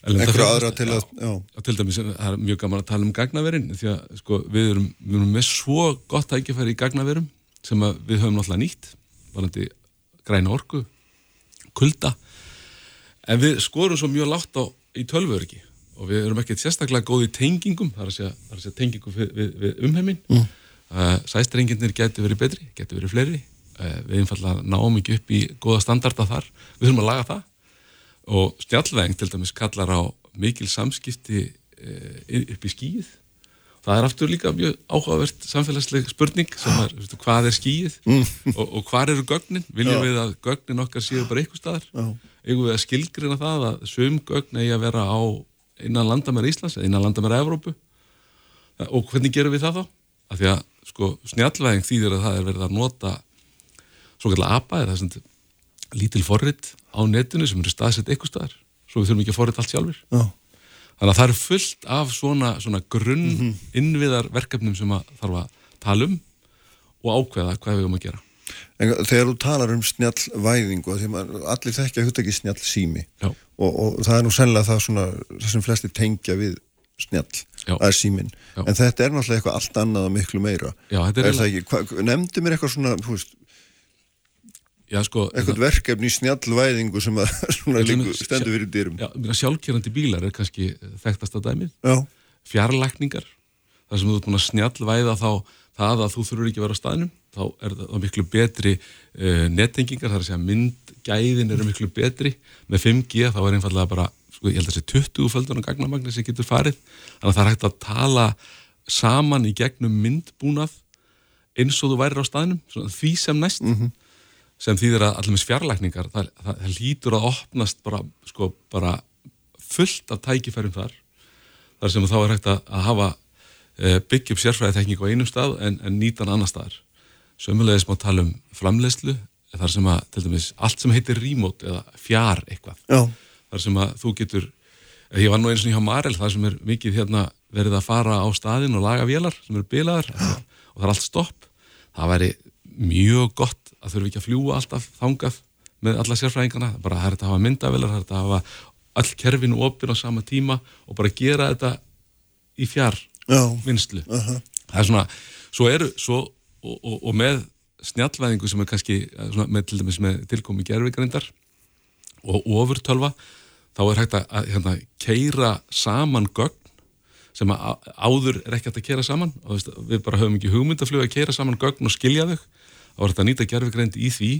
einhverju aðra til að, já. að til dæmis, það er mjög gaman að tala um gagnaverin því að sko, við, erum, við erum með svo gott tækifæri í gagnaverum sem við höfum náttúrulega nýtt varandi græna orku kulda en við skorum svo mjög látt á í tölvörki og við erum ekkert sérstaklega góð í tengingum það er að segja, er að segja tengingum við, við, við umheimin mm. uh, sæstrenginir getur verið betri, getur verið fleiri. Uh, við einfallega náum ekki upp í góða standarda þar, við þurfum að laga það. Og stjálfveng til dæmis kallar á mikil samskipti uh, upp í skýð það er aftur líka mjög áhugavert samfélagsleg spurning sem er, veistu, hvað er skýið? Mm. og, og hvað eru gögnin? Viljum Já. við að gögnin okkar séu bara eitthvað staðar? Eigum við að skilgrina það að söm gögn eigi að vera á innan landamæra Íslands eða innan landamæra Evrópu og hvernig gerum við það þá? Af því að sko snjallvæðing þýðir að það er verið að nota svo kallar APA eða þessum lítil forrið á netinu sem eru staðsett eitthvað staðar svo við þurfum ekki að forrið allt sjálfur Já Þannig að það eru fullt af svona, svona grunn mm -hmm. innviðar verkefnum sem að þarf að tala um og ákveða hvað við erum að gera. En þegar þú talar um snjallvæðingu, allir þekkja hútt ekki snjall sími og, og það er nú sennilega það, svona, það sem flesti tengja við snjall, Já. það er símin. Já. En þetta er náttúrulega eitthvað allt annað og miklu meira. Nefndi mér eitthvað svona, veist, Já, sko, eitthvað verkefni í snjallvæðingu sem að líku, stendur fyrir dyrum Já, sjálfkjörandi bílar er kannski þekktast að dæmið fjarlækningar, þar sem þú ert búin að snjallvæða þá það að þú þurfur ekki að vera á staðnum þá er það miklu betri uh, nettengingar, þar að segja myndgæðin eru miklu betri, með 5G þá er einfallega bara, sko, ég held að það sé 20 földunar gagnamagnir sem getur farið. Þannig að það er hægt að tala saman í gegnum myndbúnað eins og þú værir á staðnum, því sem næst mm -hmm sem þýðir að allir með fjarlækningar það, það, það lítur að opnast bara, sko, bara fullt af tækifærum þar. Þar sem þá er hægt að, að hafa e, byggja upp sérfræðitekník á einum stað en, en nýtan annar staðar sömulegis má tala um framlegslu þar sem að, til dæmis, allt sem heitir remote eða fjár eitthvað Já. þar sem að þú getur ég var nú eins og í Hamarel þar sem er mikið hérna, verið að fara á staðin og laga vélar sem eru bilaðar og það er allt stopp það væri mjög gott að þurfi ekki að fljúa alltaf þangað með alla sérfræðingarna, bara það er að hafa myndavelar, það er að hafa all kerfinu opinn á sama tíma og bara gera þetta í fjár vinslu. Uh -huh. Það er svona, svo eru, svo, og, og, og með snjallvæðingu sem er kannski, svona, með til dæmis með tilkomi gerðvigrindar og ofurtölva, þá er hægt að hérna, keira saman gögn sem áður er ekki hægt að keira saman og við bara höfum ekki hugmyndaflug að keira saman gögn og skilja þau þá er þetta nýta gerfigreind í því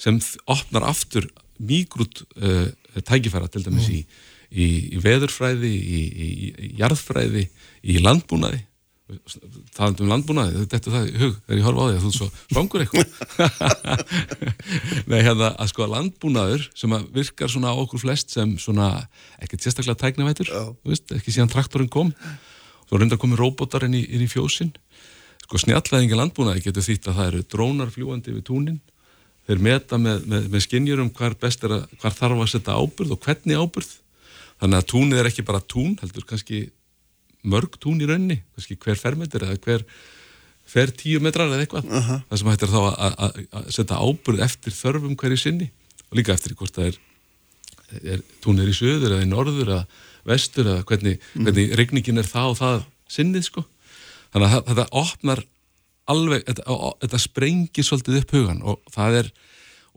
sem opnar aftur mýgrút uh, tækifæra til dæmis mm. í, í, í veðurfræði, í, í jarðfræði, í landbúnaði talandi um landbúnaði, þetta er það hug þegar ég horfa á því að þú er svo svangur eitthvað. Nei, hérna að sko landbúnaður sem að virkar svona á okkur flest sem svona, ekkert sérstaklega tæknavætur, þú veist, ekki síðan traktorinn kom. Svo reyndar komið róbótar inn í, inn í fjósin sko snjallæðingi landbúnaði getur þýtt að það eru drónar fljúandi við túnin. Þeir meta með, með, með skinnjurum hvar best er að, hvar þarf að setja ábyrð og hvernig ábyrð þannig að túnið er ekki bara tún, heldur kannski mörg tún í raunni, kannski hver fermetur eða hver fer tíu metrar eða eitthvað uh -huh. það sem hættir þá að, setja ábyrð eftir þörfum hverju sinni og líka eftir hvort það er, er tún er í söður eða í norður eða vestur eða hvernig, mm. hvernig regningin er það og það sinnið sko þannig að þetta opnar alveg, þetta, þetta sprengir svolítið upp hugan og það er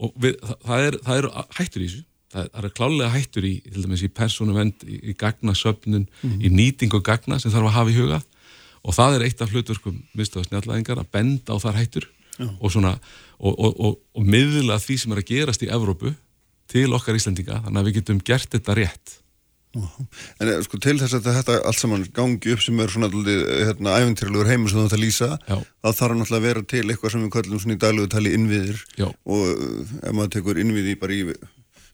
og við, það, er, það eru hættur í þessu það er klálega hættur í, til dæmis í persónuvend, í, í gagnasöfnun mm. í nýtingu gagna sem þarf að hafa í huga og það er eitt af hlutverkum mistaðsnjallæðingar að benda á þar hættur Já. og svona og, og, og, og miðla því sem er að gerast í Evrópu til okkar Íslandinga þannig að við getum gert þetta rétt En eh, sko til þess að þetta allt saman gangi upp sem er svona hérna, æfintýrluður heimur sem þú ætti að lýsa þá þarf náttúrulega að vera til eitthvað sem við kallum svona í daglegu tali innviðir Já. og eh, ef maður tekur innviði bara í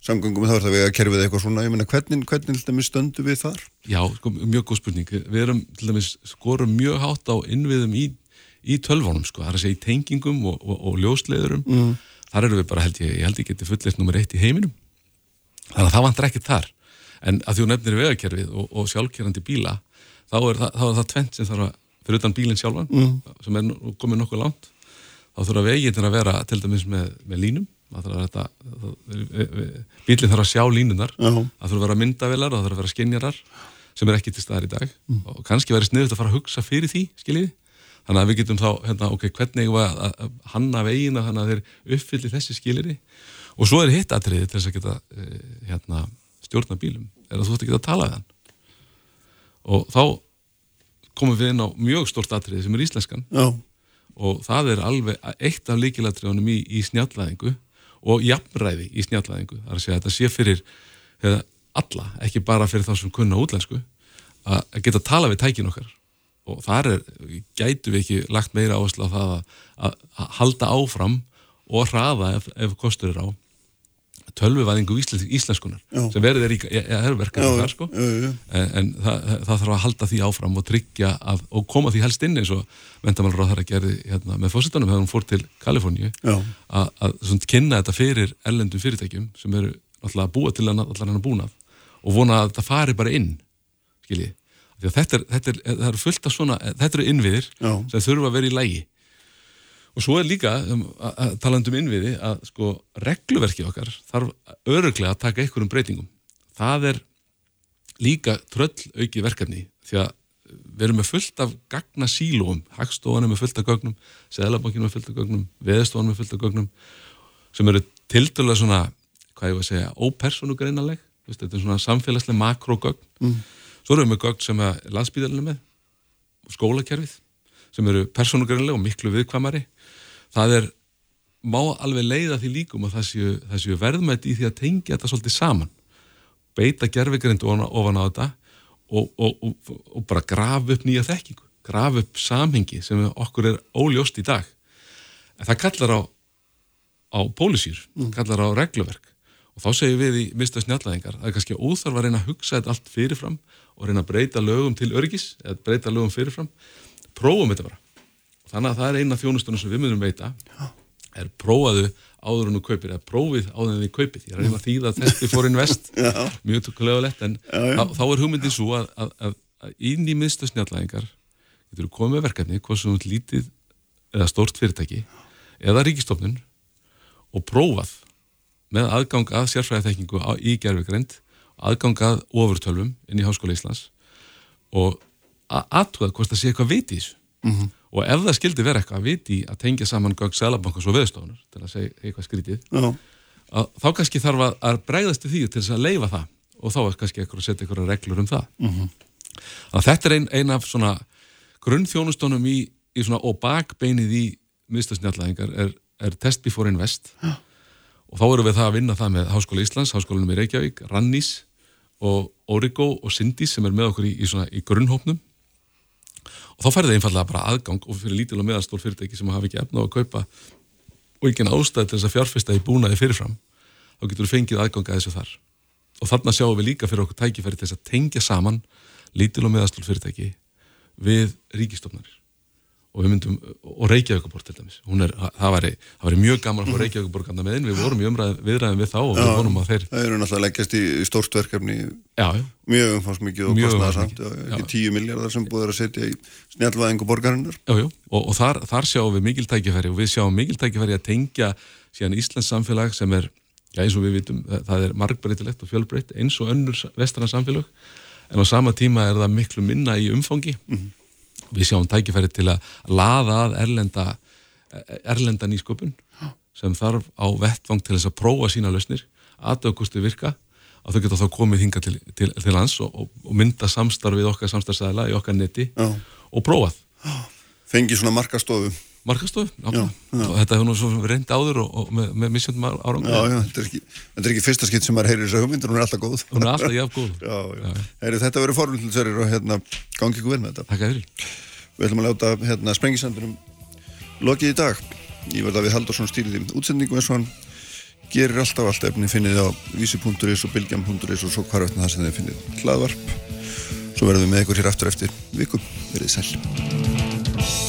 samgöngum þá er það við að kerfið eitthvað svona. Ég menna hvernig, hvernig til dæmis stöndu við þar? Já, sko, mjög góð spurning. Við erum til dæmis skorum mjög hátt á innviðum í, í tölvónum sko, það er að segja í tengingum og, og, og ljósleðurum mm. þar eru við bara held ég, ég held ég geti fullist nummer eitt í heiminum. Þannig að það vantar ekkert þar. En að þú nefnir vegakerfið og, og sjálfkerrandi bíla þá er það, það, það tvent sem þarf að fyrir utan bílinn sjálfan mm. sem er komið nokkuð langt. Þá þurfa veginn að vera til dæmis með, með línum bílinn þarf að sjá línunar það þurfa að vera myndavelar og það þurfa að vera skinjarar sem er ekki til staðar í dag. Mm. og kannski verið sniðut að fara að hugsa fyrir því skiljiði? Þannig að við getum þá, hérna, ok, hvernig að, að hanna vegina þannig að þeir uppfylli þessi skiljiri og svo er hitt aðtriði til þess að geta eh, hérna stjórna bílum er að þú ætti ekki að tala við hann. Og þá komum við inn á mjög stort atrið sem er íslenskan. Já. og það er alveg eitt af líkilatriðunum í, í snjallæðingu og jafnræði í snjallæðingu það er að segja að þetta sé fyrir eða, alla, ekki bara fyrir þá sem kunna útlensku að geta að tala við tækin okkar. Og þar er, gætu við ekki lagt meira áherslu á það að, að, að halda áfram og hraða ef, ef kostur er á tölvuvæðingu íslenskunar já. sem verður er í erverkanu þar sko. Já, en, en það, það þarf að halda því áfram og tryggja að, og koma því helst inn eins og mentamálur á þar að gerði hérna, með fósittanum þegar hún fór til Kaliforníu að, að svona, kynna þetta fyrir ellendum fyrirtækjum sem eru alltaf að búa til allar hann að búnað og vona að þetta fari bara inn skiljið, þetta er, þetta er, þetta er fullt af svona, þetta eru innviðir sem þurfa að vera í lægi Og svo er líka, um, talandum innviði, að sko regluverkið okkar þarf öruglega að taka einhverjum breytingum. Það er líka tröll auki verkefni því að við erum með fullt af gagna sílóum, hagstofan er með fullt af gögnum, seglabankinu með fullt af gögnum, veðstofan með fullt af gögnum sem eru tildurlega svona, hvað ég var að segja, ópersonugreinaleg, þetta er svona samfélagslega makrogögn. Mm. Svo erum við með gögn sem er landsbíðalina með, skólakerfið sem eru persónugreinlega og miklu viðkvamari það er, má alveg leiða því líkum að það séu, það séu verðmætt í því að tengja þetta svolítið saman. Beita gerfegrind ofan á þetta og, og, og, og bara grafa upp nýja þekkingu, grafa upp samhengi sem okkur er óljóst í dag. En það kallar á á pólisýr, mm. kallar á regluverk. Og þá segjum við í mista snjallæðingar að það er kannski óþarf að reyna að hugsa þetta allt fyrirfram og reyna að breyta lögum til örgis eða breyta lögum fyrirfram. Prófum þetta bara þannig að það er eina þjónustunum sem við munum veita. Er prófaðu áður en þú kaupir eða prófið áður en þið kaupið. Ég er að reyna að þýða þessi fórin vest mjög tökulegulegt en já, já. Þá, þá er hugmyndin svo að, að, að, að inn í miðstu snjallæðingar getur þú komið verkefni hvað sem er lítið eða stórt fyrirtæki eða ríkistofnun og prófað með aðgang að sérfræðiþekkingu í gerfegreind aðgang að ofurtölvum inn í Háskóla Íslands og aðtúað hvort það sé eitthvað viti í þessu. Mm -hmm. Og ef það skildi vera eitthvað að viti að tengja saman gögg selabankars og veðstofunar til að segja eitthvað skrítið að, þá kannski þarf að, að bregðast til því til þess að leifa það. Og þá er kannski eitthvað að setja eitthvað reglur um það. Mm -hmm. þetta er einn ein af svona grunnþjónustónum í, í svona og bakbeinið í miðstasnjallæðingar er, er test before invest. Já. og þá eru við það að vinna það með Háskóla Íslands, Háskólanum í Reykjavík, Rannís og Origo og Sindis sem er með okkur í, í, í grunnhópnum og þá færði einfallega bara aðgang og fyrir lítil og meðalstól fyrirtæki sem hafa ekki efna á að kaupa og ekki en ástæð til þess að fjárfesta í búnaði fyrirfram þá getur við fengið aðgang að þessu þar. Og þarna sjáum við líka fyrir okkur tækifæri til þess að tengja saman lítil og meðalstól fyrirtæki við ríkistofnarir og við myndum, og Reykjavíkuborg til dæmis. Er, það væri, það væri mjög gaman að fá Reykjavíkuborg andan með inn, við vorum í umræð, viðræðin við þá og við vonum að þeir Það eru náttúrulega leggjast í, í stórt verkefni. Já, já. mjög umfangsmikið og kostnæðarsamt ekki tíu miljardar sem búður að setja í snjálfæðingu borgarinnar. Já, og, og þar, þar sjáum við mikil tækifæri og við sjáum mikil tækifæri að tengja síðan Íslands samfélag sem er já eins og við vitum, það er margbreytilegt og fjölbreytt eins og önnur vestrana samfélag en á sama tíma er það miklu minna í umfangi. Mm -hmm við sjáum tækifæri til að laða að erlenda, erlenda nýsköpun sem þarf á vettvang til þess að prófa sína lausnir, aðdaugustu virka að þau geta þá komið hinga til, til, til lands og, og mynda samstarfið okkar samstarfsæðila í okkar neti Já. og prófað. Fengi svona markastofu. Markastofu, þetta hefur nú svo reyndi áður og, og með, með missjöndum árangur. Þetta er þetta er ekki fyrsta skitt sem maður heyrir þess að hugmyndur, hún er alltaf góð. Er alltaf góð. já, já. Heyri, þetta verður formulsverðir og hérna gangi ykkur vel með þetta. Að. Við ætlum að láta hérna, sprengisandunum lokið í dag. Ég verða við Haldursson stýrið í útsendingu eins og hann gerir alltaf allt efni finnið á vísi.is og bilgjam.is og svo hvar öllum það sem þið finnið hlaðvarp. Svo verðum við með ykkur hér aftur eftir vikum. Verðið sæl.